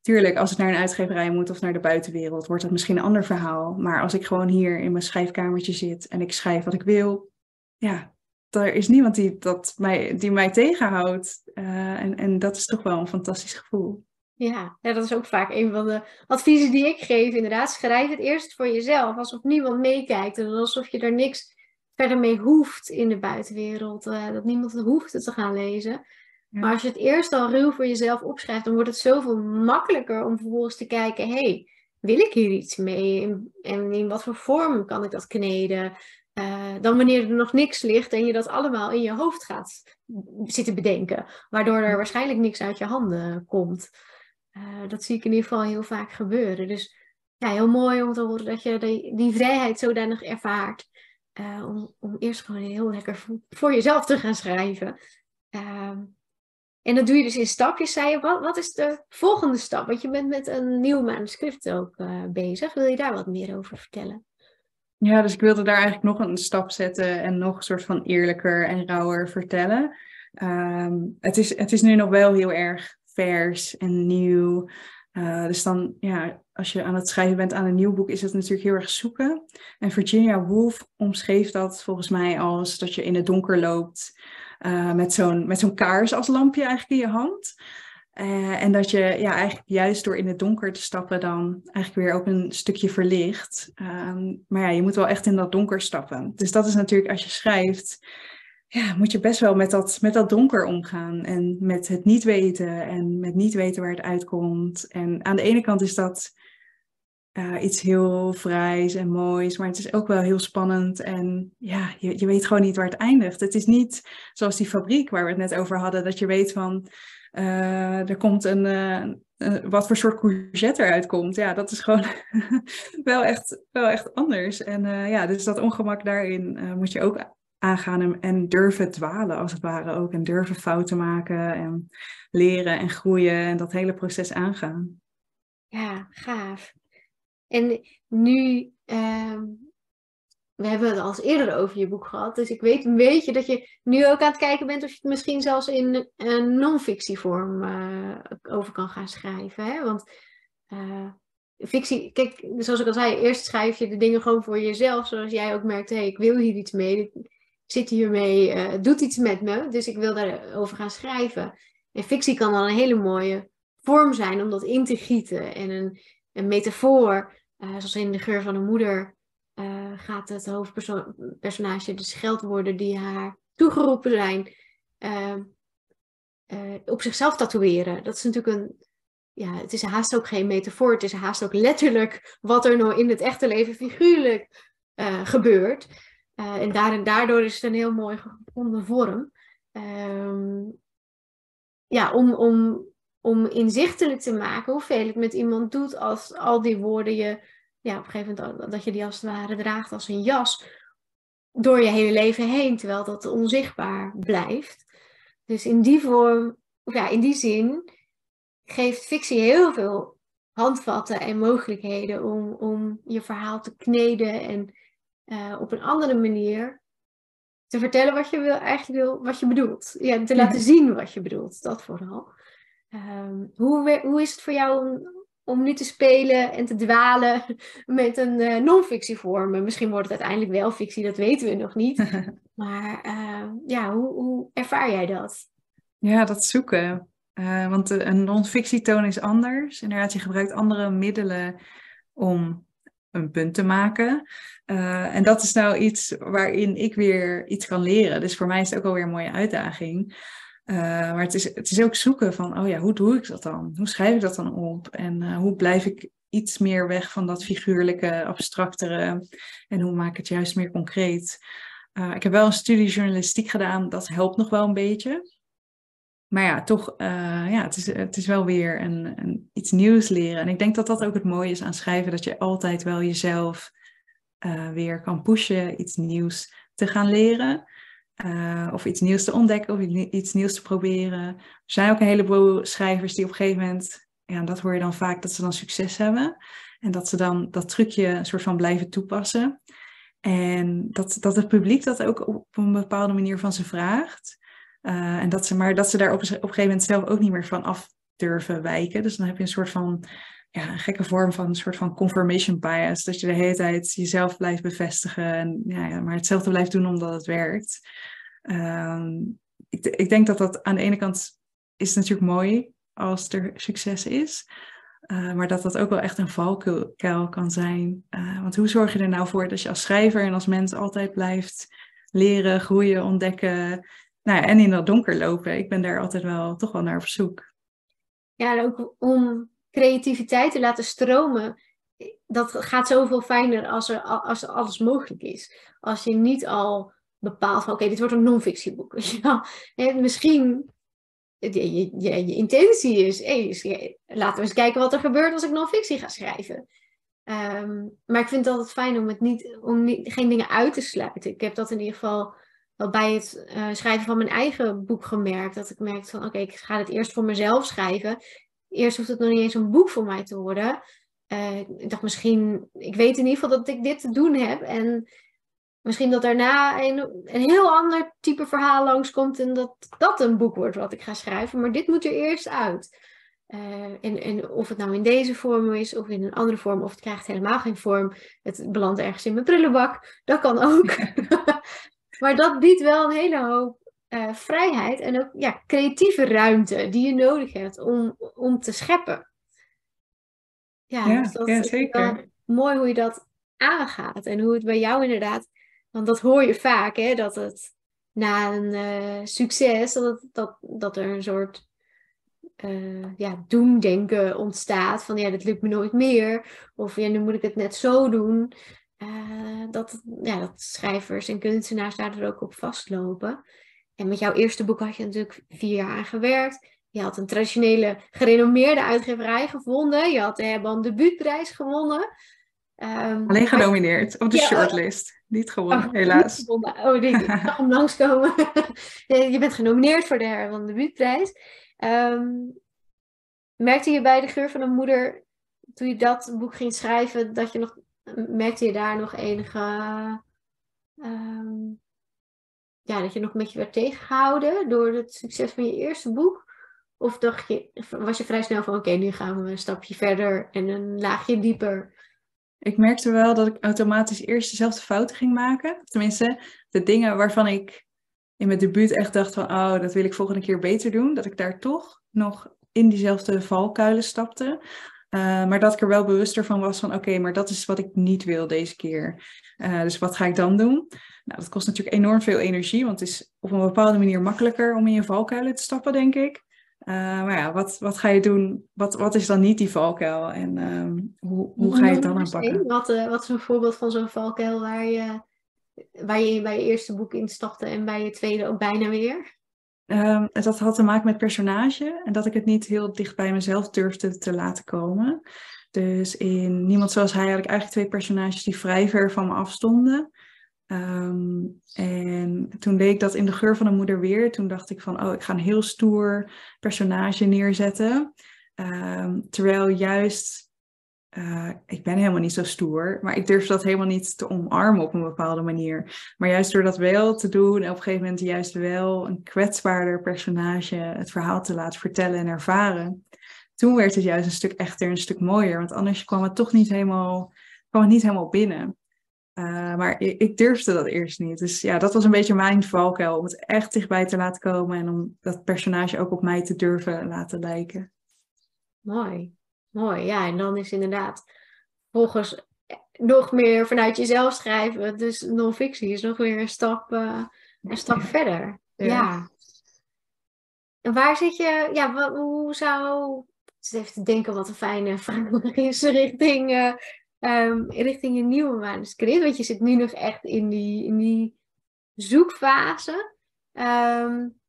Tuurlijk, als het naar een uitgeverij moet of naar de buitenwereld, wordt dat misschien een ander verhaal. Maar als ik gewoon hier in mijn schrijfkamertje zit en ik schrijf wat ik wil, ja, er is niemand die, dat mij, die mij tegenhoudt. Uh, en, en dat is toch wel een fantastisch gevoel. Ja, ja, dat is ook vaak een van de adviezen die ik geef. Inderdaad, schrijf het eerst voor jezelf, alsof niemand meekijkt en alsof je er niks verder mee hoeft in de buitenwereld. Uh, dat niemand het hoeft te gaan lezen. Maar als je het eerst al ruw voor jezelf opschrijft, dan wordt het zoveel makkelijker om vervolgens te kijken: hey, wil ik hier iets mee? En in wat voor vorm kan ik dat kneden? Uh, dan wanneer er nog niks ligt en je dat allemaal in je hoofd gaat zitten bedenken, waardoor er waarschijnlijk niks uit je handen komt. Uh, dat zie ik in ieder geval heel vaak gebeuren. Dus ja, heel mooi om te horen dat je die, die vrijheid zodanig ervaart. Uh, om, om eerst gewoon heel lekker voor jezelf te gaan schrijven. Uh, en dat doe je dus in stapjes, zei je. Wat, wat is de volgende stap? Want je bent met een nieuw manuscript ook uh, bezig. Wil je daar wat meer over vertellen? Ja, dus ik wilde daar eigenlijk nog een stap zetten en nog een soort van eerlijker en rauwer vertellen. Um, het, is, het is nu nog wel heel erg vers en nieuw. Uh, dus dan, ja, als je aan het schrijven bent aan een nieuw boek, is het natuurlijk heel erg zoeken. En Virginia Woolf omschreef dat volgens mij als dat je in het donker loopt uh, met zo'n met zo'n kaars als lampje eigenlijk in je hand. Uh, en dat je ja, eigenlijk juist door in het donker te stappen dan eigenlijk weer ook een stukje verlicht. Um, maar ja, je moet wel echt in dat donker stappen. Dus dat is natuurlijk als je schrijft, ja, moet je best wel met dat, met dat donker omgaan. En met het niet weten en met niet weten waar het uitkomt. En aan de ene kant is dat iets heel vrijs en moois, maar het is ook wel heel spannend. En ja, je, je weet gewoon niet waar het eindigt. Het is niet zoals die fabriek waar we het net over hadden, dat je weet van uh, er komt een, uh, wat voor soort courgette eruit komt. Ja, dat is gewoon [LAUGHS] wel, echt, wel echt anders. En ja, dus dat ongemak daarin moet je ook aangaan en, en, durven dwalen als het ware ook. En durven fouten maken en leren en groeien en dat hele proces aangaan. Ja, gaaf. En nu, uh, we hebben het al eerder over je boek gehad, dus ik weet een beetje dat je nu ook aan het kijken bent of je het misschien zelfs in een non-fictievorm uh, over kan gaan schrijven. Hè? Want uh, fictie, kijk, zoals ik al zei, eerst schrijf je de dingen gewoon voor jezelf, zoals jij ook merkt, hé, hey, ik wil hier iets mee, ik zit hiermee, uh, doet iets met me, dus ik wil daarover gaan schrijven. En fictie kan dan een hele mooie vorm zijn om dat in te gieten en een, een metafoor uh, zoals in De Geur van een Moeder uh, gaat het hoofdpersonage de scheldwoorden die haar toegeroepen zijn uh, op zichzelf tatoeëren. Dat is natuurlijk een, ja, het is haast ook geen metafoor, het is haast ook letterlijk wat er nou in het echte leven figuurlijk gebeurt. en daardoor is het een heel mooi gevonden vorm. Ehm, ja, om, om om inzichtelijk te maken hoeveel het met iemand doet als al die woorden je, ja, op een gegeven moment dat je die als het ware draagt als een jas door je hele leven heen, terwijl dat onzichtbaar blijft. Dus in die vorm, ja, in die zin geeft fictie heel veel handvatten en mogelijkheden om, om je verhaal te kneden en uh, op een andere manier te vertellen wat je wil, eigenlijk wil, wat je bedoelt. Ja, te laten zien wat je bedoelt, dat vooral. Um, hoe, hoe is het voor jou om, om nu te spelen en te dwalen [LAUGHS] met een uh, non-fictievorm? Misschien wordt het uiteindelijk wel fictie, dat weten we nog niet. [LAUGHS] maar uh, ja, hoe, hoe ervaar jij dat? Ja, dat zoeken. Uh, want een non-fictietoon is anders. Inderdaad, je gebruikt andere middelen om een punt te maken. Uh, en dat is nou iets waarin ik weer iets kan leren. Dus voor mij is het ook alweer een mooie uitdaging. Uh, maar het is, het is ook zoeken van, oh ja, hoe doe ik dat dan? Hoe schrijf ik dat dan op? En uh, hoe blijf ik iets meer weg van dat figuurlijke, abstractere? En hoe maak ik het juist meer concreet? Uh, ik heb wel een studie journalistiek gedaan, dat helpt nog wel een beetje. Maar ja, toch, ja, het, is, het is wel weer een, een, iets nieuws leren. En ik denk dat dat ook het mooie is aan schrijven, dat je altijd wel jezelf weer kan pushen, iets nieuws te gaan leren. Uh, of iets nieuws te ontdekken of iets nieuws te proberen. Er zijn ook een heleboel schrijvers die op een gegeven moment, ja, dat hoor je dan vaak, dat ze dan succes hebben. En dat ze dan dat trucje een soort van blijven toepassen. En dat, dat het publiek dat ook op een bepaalde manier van ze vraagt. Uh, en dat ze, maar dat ze daar op, op een gegeven moment zelf ook niet meer van af durven wijken. Dus dan heb je een soort van ja, een gekke vorm van een soort van confirmation bias. Dat je de hele tijd jezelf blijft bevestigen. En, ja, maar hetzelfde blijft doen omdat het werkt. Ehm, ik, ik, denk dat dat aan de ene kant is natuurlijk mooi als er succes is. Uh, maar dat dat ook wel echt een valkuil kan zijn. Uh, want hoe zorg je er nou voor dat je als schrijver en als mens altijd blijft leren, groeien, ontdekken. Nou ja, en in dat donker lopen. Ik ben daar altijd wel toch wel naar op zoek. Ja, en ook om creativiteit te laten stromen. Dat gaat zoveel fijner als, er, als alles mogelijk is. Als je niet al bepaalt van oké, dit wordt een non-fictieboek. [LAUGHS] En misschien je, je, intentie is, hey, laten we eens kijken wat er gebeurt als ik non-fictie ga schrijven. Ehm, maar ik vind het altijd fijn om, het niet, om niet, geen dingen uit te sluiten. Ik heb dat in ieder geval wel bij het uh, schrijven van mijn eigen boek gemerkt. Dat ik merkte van oké, ik ga het eerst voor mezelf schrijven. Eerst hoeft het nog niet eens een boek voor mij te worden. Uh, ik dacht misschien, ik weet in ieder geval dat ik dit te doen heb. En misschien dat daarna een, een heel ander type verhaal langskomt en dat dat een boek wordt wat ik ga schrijven. Maar dit moet er eerst uit. Uh, en, en of het nou in deze vorm is of in een andere vorm, of het krijgt helemaal geen vorm, het belandt ergens in mijn prullenbak, dat kan ook. [LAUGHS] [LAUGHS] maar dat biedt wel een hele hoop uh, vrijheid en ook ja, creatieve ruimte die je nodig hebt om, om te scheppen. Ja, ja, dus dat ja zeker. mooi hoe je dat aangaat en hoe het bij jou inderdaad want dat hoor je vaak, hè, dat het na een uh, succes, dat, dat, dat er een soort uh, ja, doemdenken ontstaat. Van ja, dat lukt me nooit meer. Of ja, nu moet ik het net zo doen. Uh, dat, ja, dat schrijvers en kunstenaars daar ook op vastlopen. En met jouw eerste boek had je natuurlijk vier jaar aan gewerkt. Je had een traditionele gerenommeerde uitgeverij gevonden. Je had de Herban debuutprijs gewonnen. Um, Alleen genomineerd op de shortlist. Niet gewonnen, oh, helaas. Niet gewonnen. Oh, ik mag hem langskomen. [LAUGHS] je bent genomineerd voor de Herman de Buurtprijs. Um, merkte je bij de geur van een moeder, toen je dat boek ging schrijven, dat je nog, merkte je daar nog enige, um, ja, dat je nog een beetje werd tegengehouden door het succes van je eerste boek? Of dacht je, was je vrij snel van, oké, nu gaan we een stapje verder en een laagje dieper? Ik merkte wel dat ik automatisch eerst dezelfde fouten ging maken. Tenminste, de dingen waarvan ik in mijn debuut echt dacht van, oh, dat wil ik volgende keer beter doen. Dat ik daar toch nog in diezelfde valkuilen stapte. Uh, maar dat ik er wel bewuster van was van, oké, maar dat is wat ik niet wil deze keer. Uh, dus wat ga ik dan doen? Nou, dat kost natuurlijk enorm veel energie, want het is op een bepaalde manier makkelijker om in je valkuilen te stappen, denk ik. Uh, maar ja, wat, wat ga je doen? Wat, wat is dan niet die valkuil? En uh, hoe, hoe ga je het dan aanpakken? Wat, wat is een voorbeeld van zo'n valkuil waar je, waar je bij je eerste boek instapte en bij je tweede ook bijna weer? Um, dat had te maken met personage en dat ik het niet heel dicht bij mezelf durfde te laten komen. Dus in Niemand Zoals Hij had ik eigenlijk twee personages die vrij ver van me afstonden. Um, en toen deed ik dat in de geur van een moeder weer. Toen dacht ik van, oh, ik ga een heel stoer personage neerzetten. Um, terwijl juist, uh, ik ben helemaal niet zo stoer, maar ik durf dat helemaal niet te omarmen op een bepaalde manier. Maar juist door dat wel te doen en op een gegeven moment juist wel een kwetsbaarder personage het verhaal te laten vertellen en ervaren. Toen werd het juist een stuk echter, een stuk mooier. Want anders kwam het toch niet helemaal, kwam het niet helemaal binnen. Uh, maar ik, ik, durfde dat eerst niet. Dus ja, dat was een beetje mijn valkuil. Om het echt dichtbij te laten komen. En om dat personage ook op mij te durven laten lijken. Mooi. Mooi. Ja, en dan is inderdaad volgens nog meer vanuit jezelf schrijven. Dus non-fictie is nog weer een stap, uh, een stap verder. Ja. En waar zit je... Ja, wat, hoe zou... Ik even te denken wat een fijne [LAUGHS] vraag is richting... Uh, um, richting een nieuwe manuscript. Want je zit nu nog echt in die, in die zoekfase. Um,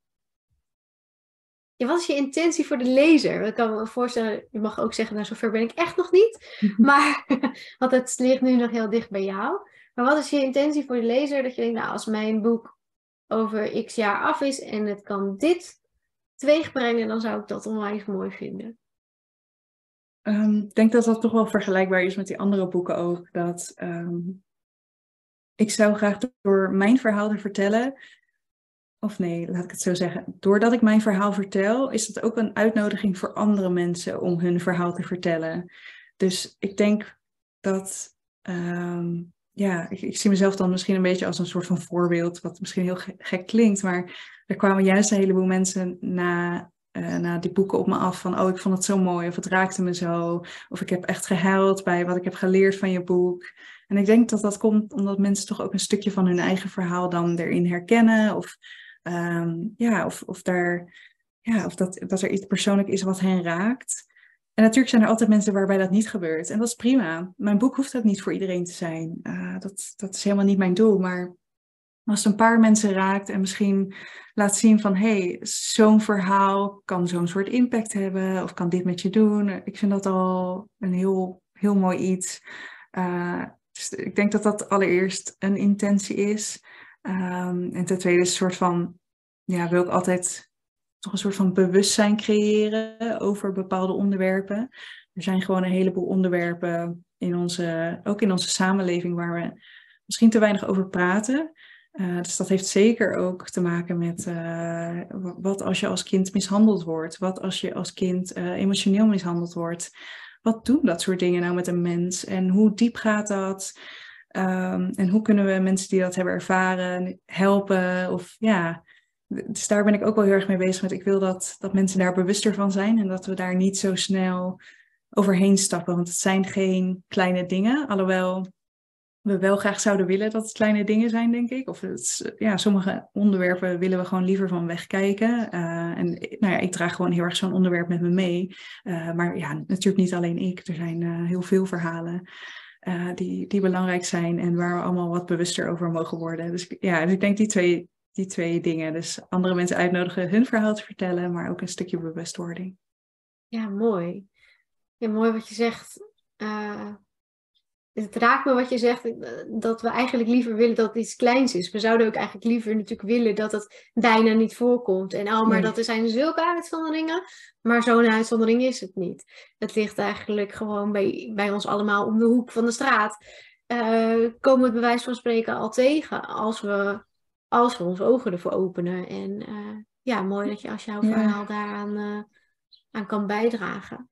ja, wat is je intentie voor de lezer? Ik kan me voorstellen, je mag ook zeggen, nou zover ben ik echt nog niet. Maar, [LAUGHS] want het ligt nu nog heel dicht bij jou. Maar wat is je intentie voor de lezer? Dat je denkt, nou als mijn boek over x jaar af is en het kan dit teweegbrengen, dan zou ik dat onwijs mooi vinden. Ehm, ik denk dat dat toch wel vergelijkbaar is met die andere boeken ook. Dat ehm, ik zou graag door mijn verhaal te vertellen, of nee, laat ik het zo zeggen. Doordat ik mijn verhaal vertel, is het ook een uitnodiging voor andere mensen om hun verhaal te vertellen. Dus ik denk dat, ehm, ja, ik, ik, zie mezelf dan misschien een beetje als een soort van voorbeeld, wat misschien heel gek klinkt, maar er kwamen juist een heleboel mensen na, uh, na die boeken op me af van, oh, ik vond het zo mooi, of het raakte me zo, of ik heb echt gehuild bij wat ik heb geleerd van je boek. En ik denk dat dat komt omdat mensen toch ook een stukje van hun eigen verhaal dan erin herkennen, of Ehm, ja, of, of, daar, ja, of dat, dat er iets persoonlijk is wat hen raakt. En natuurlijk zijn er altijd mensen waarbij dat niet gebeurt. En dat is prima. Mijn boek hoeft ook niet voor iedereen te zijn. Uh, dat, dat is helemaal niet mijn doel. Maar als het een paar mensen raakt en misschien laat zien van hé, hey, zo'n verhaal kan zo'n soort impact hebben of kan dit met je doen. Ik vind dat al een heel, heel mooi iets. Uh, dus ik denk dat dat allereerst een intentie is. Um, en ten tweede is een soort van, ja, wil ik altijd toch een soort van bewustzijn creëren over bepaalde onderwerpen. Er zijn gewoon een heleboel onderwerpen in onze, ook in onze samenleving waar we misschien te weinig over praten. Uh, dus dat heeft zeker ook te maken met uh, wat als je als kind mishandeld wordt? Wat als je als kind uh, emotioneel mishandeld wordt? Wat doen dat soort dingen nou met een mens? En hoe diep gaat dat? Um, en hoe kunnen we mensen die dat hebben ervaren helpen? Of ja, dus daar ben ik ook wel heel erg mee bezig met. Ik wil dat, dat mensen daar bewuster van zijn en dat we daar niet zo snel overheen stappen. Want het zijn geen kleine dingen, alhoewel we wel graag zouden willen dat het kleine dingen zijn, denk ik. Of het, ja, sommige onderwerpen willen we gewoon liever van wegkijken. Uh, en nou ja, ik draag gewoon heel erg zo'n onderwerp met me mee. Maar ja, natuurlijk niet alleen ik. Er zijn heel veel verhalen. Uh, die, die belangrijk zijn en waar we allemaal wat bewuster over mogen worden. Dus ja, dus ik denk die twee, die twee dingen. Dus andere mensen uitnodigen hun verhaal te vertellen, maar ook een stukje bewustwording. Ja, mooi. Ja, mooi wat je zegt. Uh, het raakt me wat je zegt, eh, dat we eigenlijk liever willen dat het iets kleins is. We zouden ook eigenlijk liever natuurlijk willen dat het bijna niet voorkomt. En al maar dat er zijn zulke uitzonderingen, maar zo'n uitzondering is het niet. Het ligt eigenlijk gewoon bij, bij ons allemaal om de hoek van de straat. Uh, komen we het bewijs van spreken al tegen als we, als we onze ogen ervoor openen. En uh, ja, mooi dat je als jouw verhaal daaraan uh, aan kan bijdragen.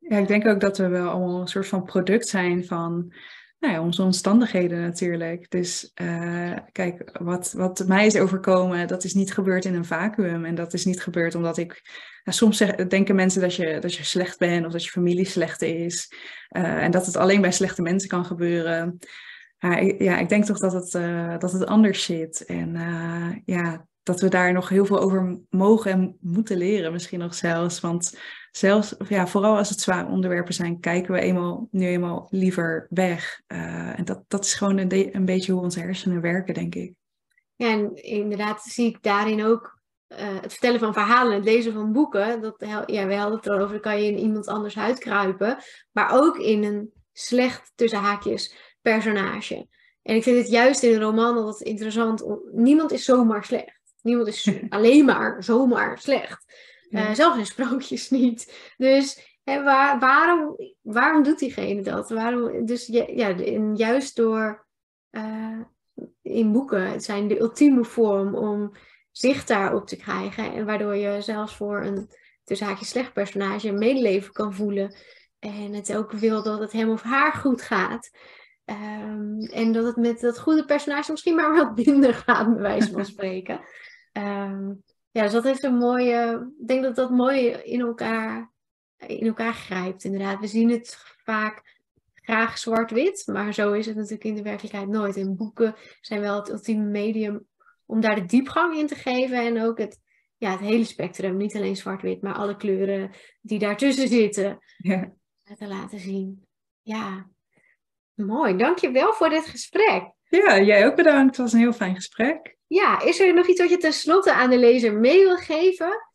Ja, ik denk ook dat we wel allemaal een soort van product zijn van nou ja, onze omstandigheden natuurlijk. Dus uh, kijk, wat, wat mij is overkomen, dat is niet gebeurd in een vacuüm. En dat is niet gebeurd omdat ik. Nou, soms denken mensen dat je, dat je slecht bent of dat je familie slecht is. Uh, en dat het alleen bij slechte mensen kan gebeuren. Ja, ik denk toch dat het, dat het anders zit. En ja, dat we daar nog heel veel over mogen en moeten leren, misschien nog zelfs. Want zelfs, ja, vooral als het zware onderwerpen zijn, kijken we eenmaal, nu eenmaal liever weg. Uh, en dat, dat is gewoon een, een beetje hoe onze hersenen werken, denk ik. Ja, en inderdaad zie ik daarin ook uh, het vertellen van verhalen, het lezen van boeken. Dat, ja, we hadden het erover, dan kan je in iemand anders huid kruipen. Maar ook in een slecht, tussen haakjes, personage. En ik vind het juist in een roman altijd interessant. Niemand is zomaar slecht. Niemand is [LAUGHS] alleen maar zomaar slecht. Uh, zelfs in sprookjes [LAUGHS] niet. Dus hè, waar, waarom, waarom doet diegene dat? Waarom, dus ja, juist door uh, in boeken zijn de ultieme vorm om zicht daarop te krijgen. En waardoor je zelfs voor een tussen haakjes slecht personage een medeleven kan voelen. En het ook wil dat het hem of haar goed gaat. Um, en dat het met dat goede personage misschien maar [LAUGHS] wat minder gaat, bij wijze van [LAUGHS] spreken. Um, ja, dus dat heeft een mooie. Ik denk dat dat mooi in elkaar, in elkaar grijpt, inderdaad. We zien het vaak graag zwart-wit, maar zo is het natuurlijk in de werkelijkheid nooit. En boeken zijn wel het ultieme medium om daar de diepgang in te geven en ook het, ja, het hele spectrum, niet alleen zwart-wit, maar alle kleuren die daartussen zitten, ja. te laten zien. Ja, mooi. Dankjewel voor dit gesprek. Ja, jij ook bedankt. Het was een heel fijn gesprek. Ja, is er nog iets wat je tenslotte aan de lezer mee wil geven?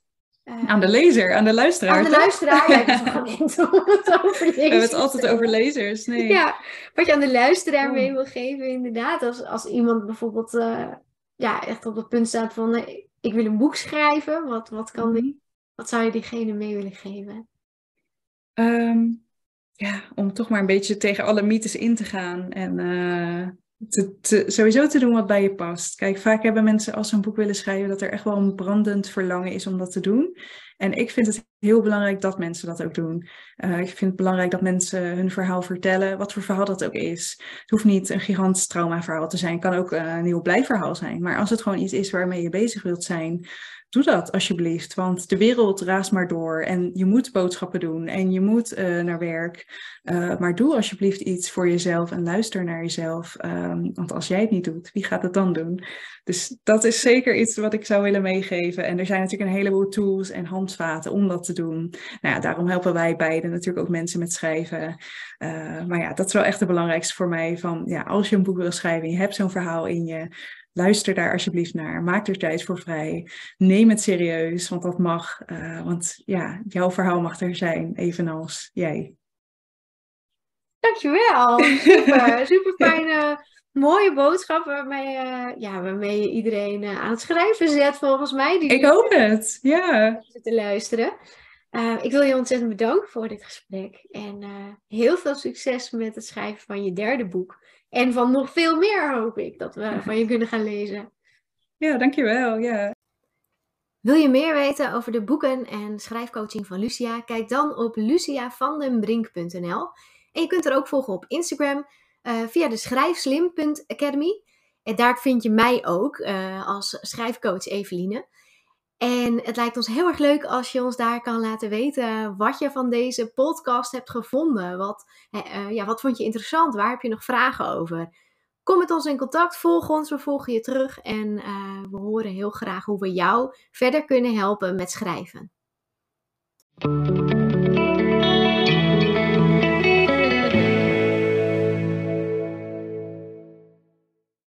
Uh, aan de lezer, aan de luisteraar. Aan de luisteraar, ja, [LAUGHS] We hebben het altijd over lezers. Nee. Ja, wat je aan de luisteraar mee wil geven, inderdaad. Als, als iemand bijvoorbeeld uh, ja, echt op het punt staat van ik wil een boek schrijven, wat, wat, kan die, mhm. wat zou je diegene mee willen geven? Ehm, ja, om toch maar een beetje tegen alle mythes in te gaan en sowieso te doen wat bij je past. Kijk, vaak hebben mensen als ze een boek willen schrijven dat er echt wel een brandend verlangen is om dat te doen. En ik vind het heel belangrijk dat mensen dat ook doen. Uh, ik vind het belangrijk dat mensen hun verhaal vertellen, wat voor verhaal dat ook is. Het hoeft niet een gigantisch traumaverhaal te zijn, het kan ook een heel blij verhaal zijn. Maar als het gewoon iets is waarmee je bezig wilt zijn, doe dat alsjeblieft. Want de wereld raast maar door en je moet boodschappen doen en je moet uh, naar werk. Uh, maar doe alsjeblieft iets voor jezelf en luister naar jezelf. Um, want als jij het niet doet, wie gaat het dan doen? Dus dat is zeker iets wat ik zou willen meegeven. En er zijn natuurlijk een heleboel tools en handvaten om dat te doen. Nou ja, daarom helpen wij beiden natuurlijk ook mensen met schrijven. Uh, maar ja, dat is wel echt het belangrijkste voor mij. Van ja, als je een boek wil schrijven en je hebt zo'n verhaal in je, luister daar alsjeblieft naar. Maak er tijd voor vrij. Neem het serieus, want dat mag. Uh, want ja, jouw verhaal mag er zijn, evenals jij. Dankjewel. [LAUGHS] Super, super fijne, mooie boodschap waarmee, uh, ja, waarmee je iedereen uh, aan het schrijven zet, volgens mij. Die Ik hoop het, ja. Te luisteren. ik wil je ontzettend bedanken voor dit gesprek. En heel veel succes met het schrijven van je derde boek. En van nog veel meer hoop ik dat we van je kunnen gaan lezen. Ja, dankjewel. Ja. Wil je meer weten over de boeken en schrijfcoaching van Lucia? Kijk dan op luciavandenbrink.nl. En je kunt er ook volgen op Instagram uh, via de schrijfslim.academy. En daar vind je mij ook uh, als schrijfcoach Eveline. En het lijkt ons heel erg leuk als je ons daar kan laten weten wat je van deze podcast hebt gevonden. Wat, uh, ja, wat vond je interessant? Waar heb je nog vragen over? Kom met ons in contact, volg ons, we volgen je terug en uh, we horen heel graag hoe we jou verder kunnen helpen met schrijven.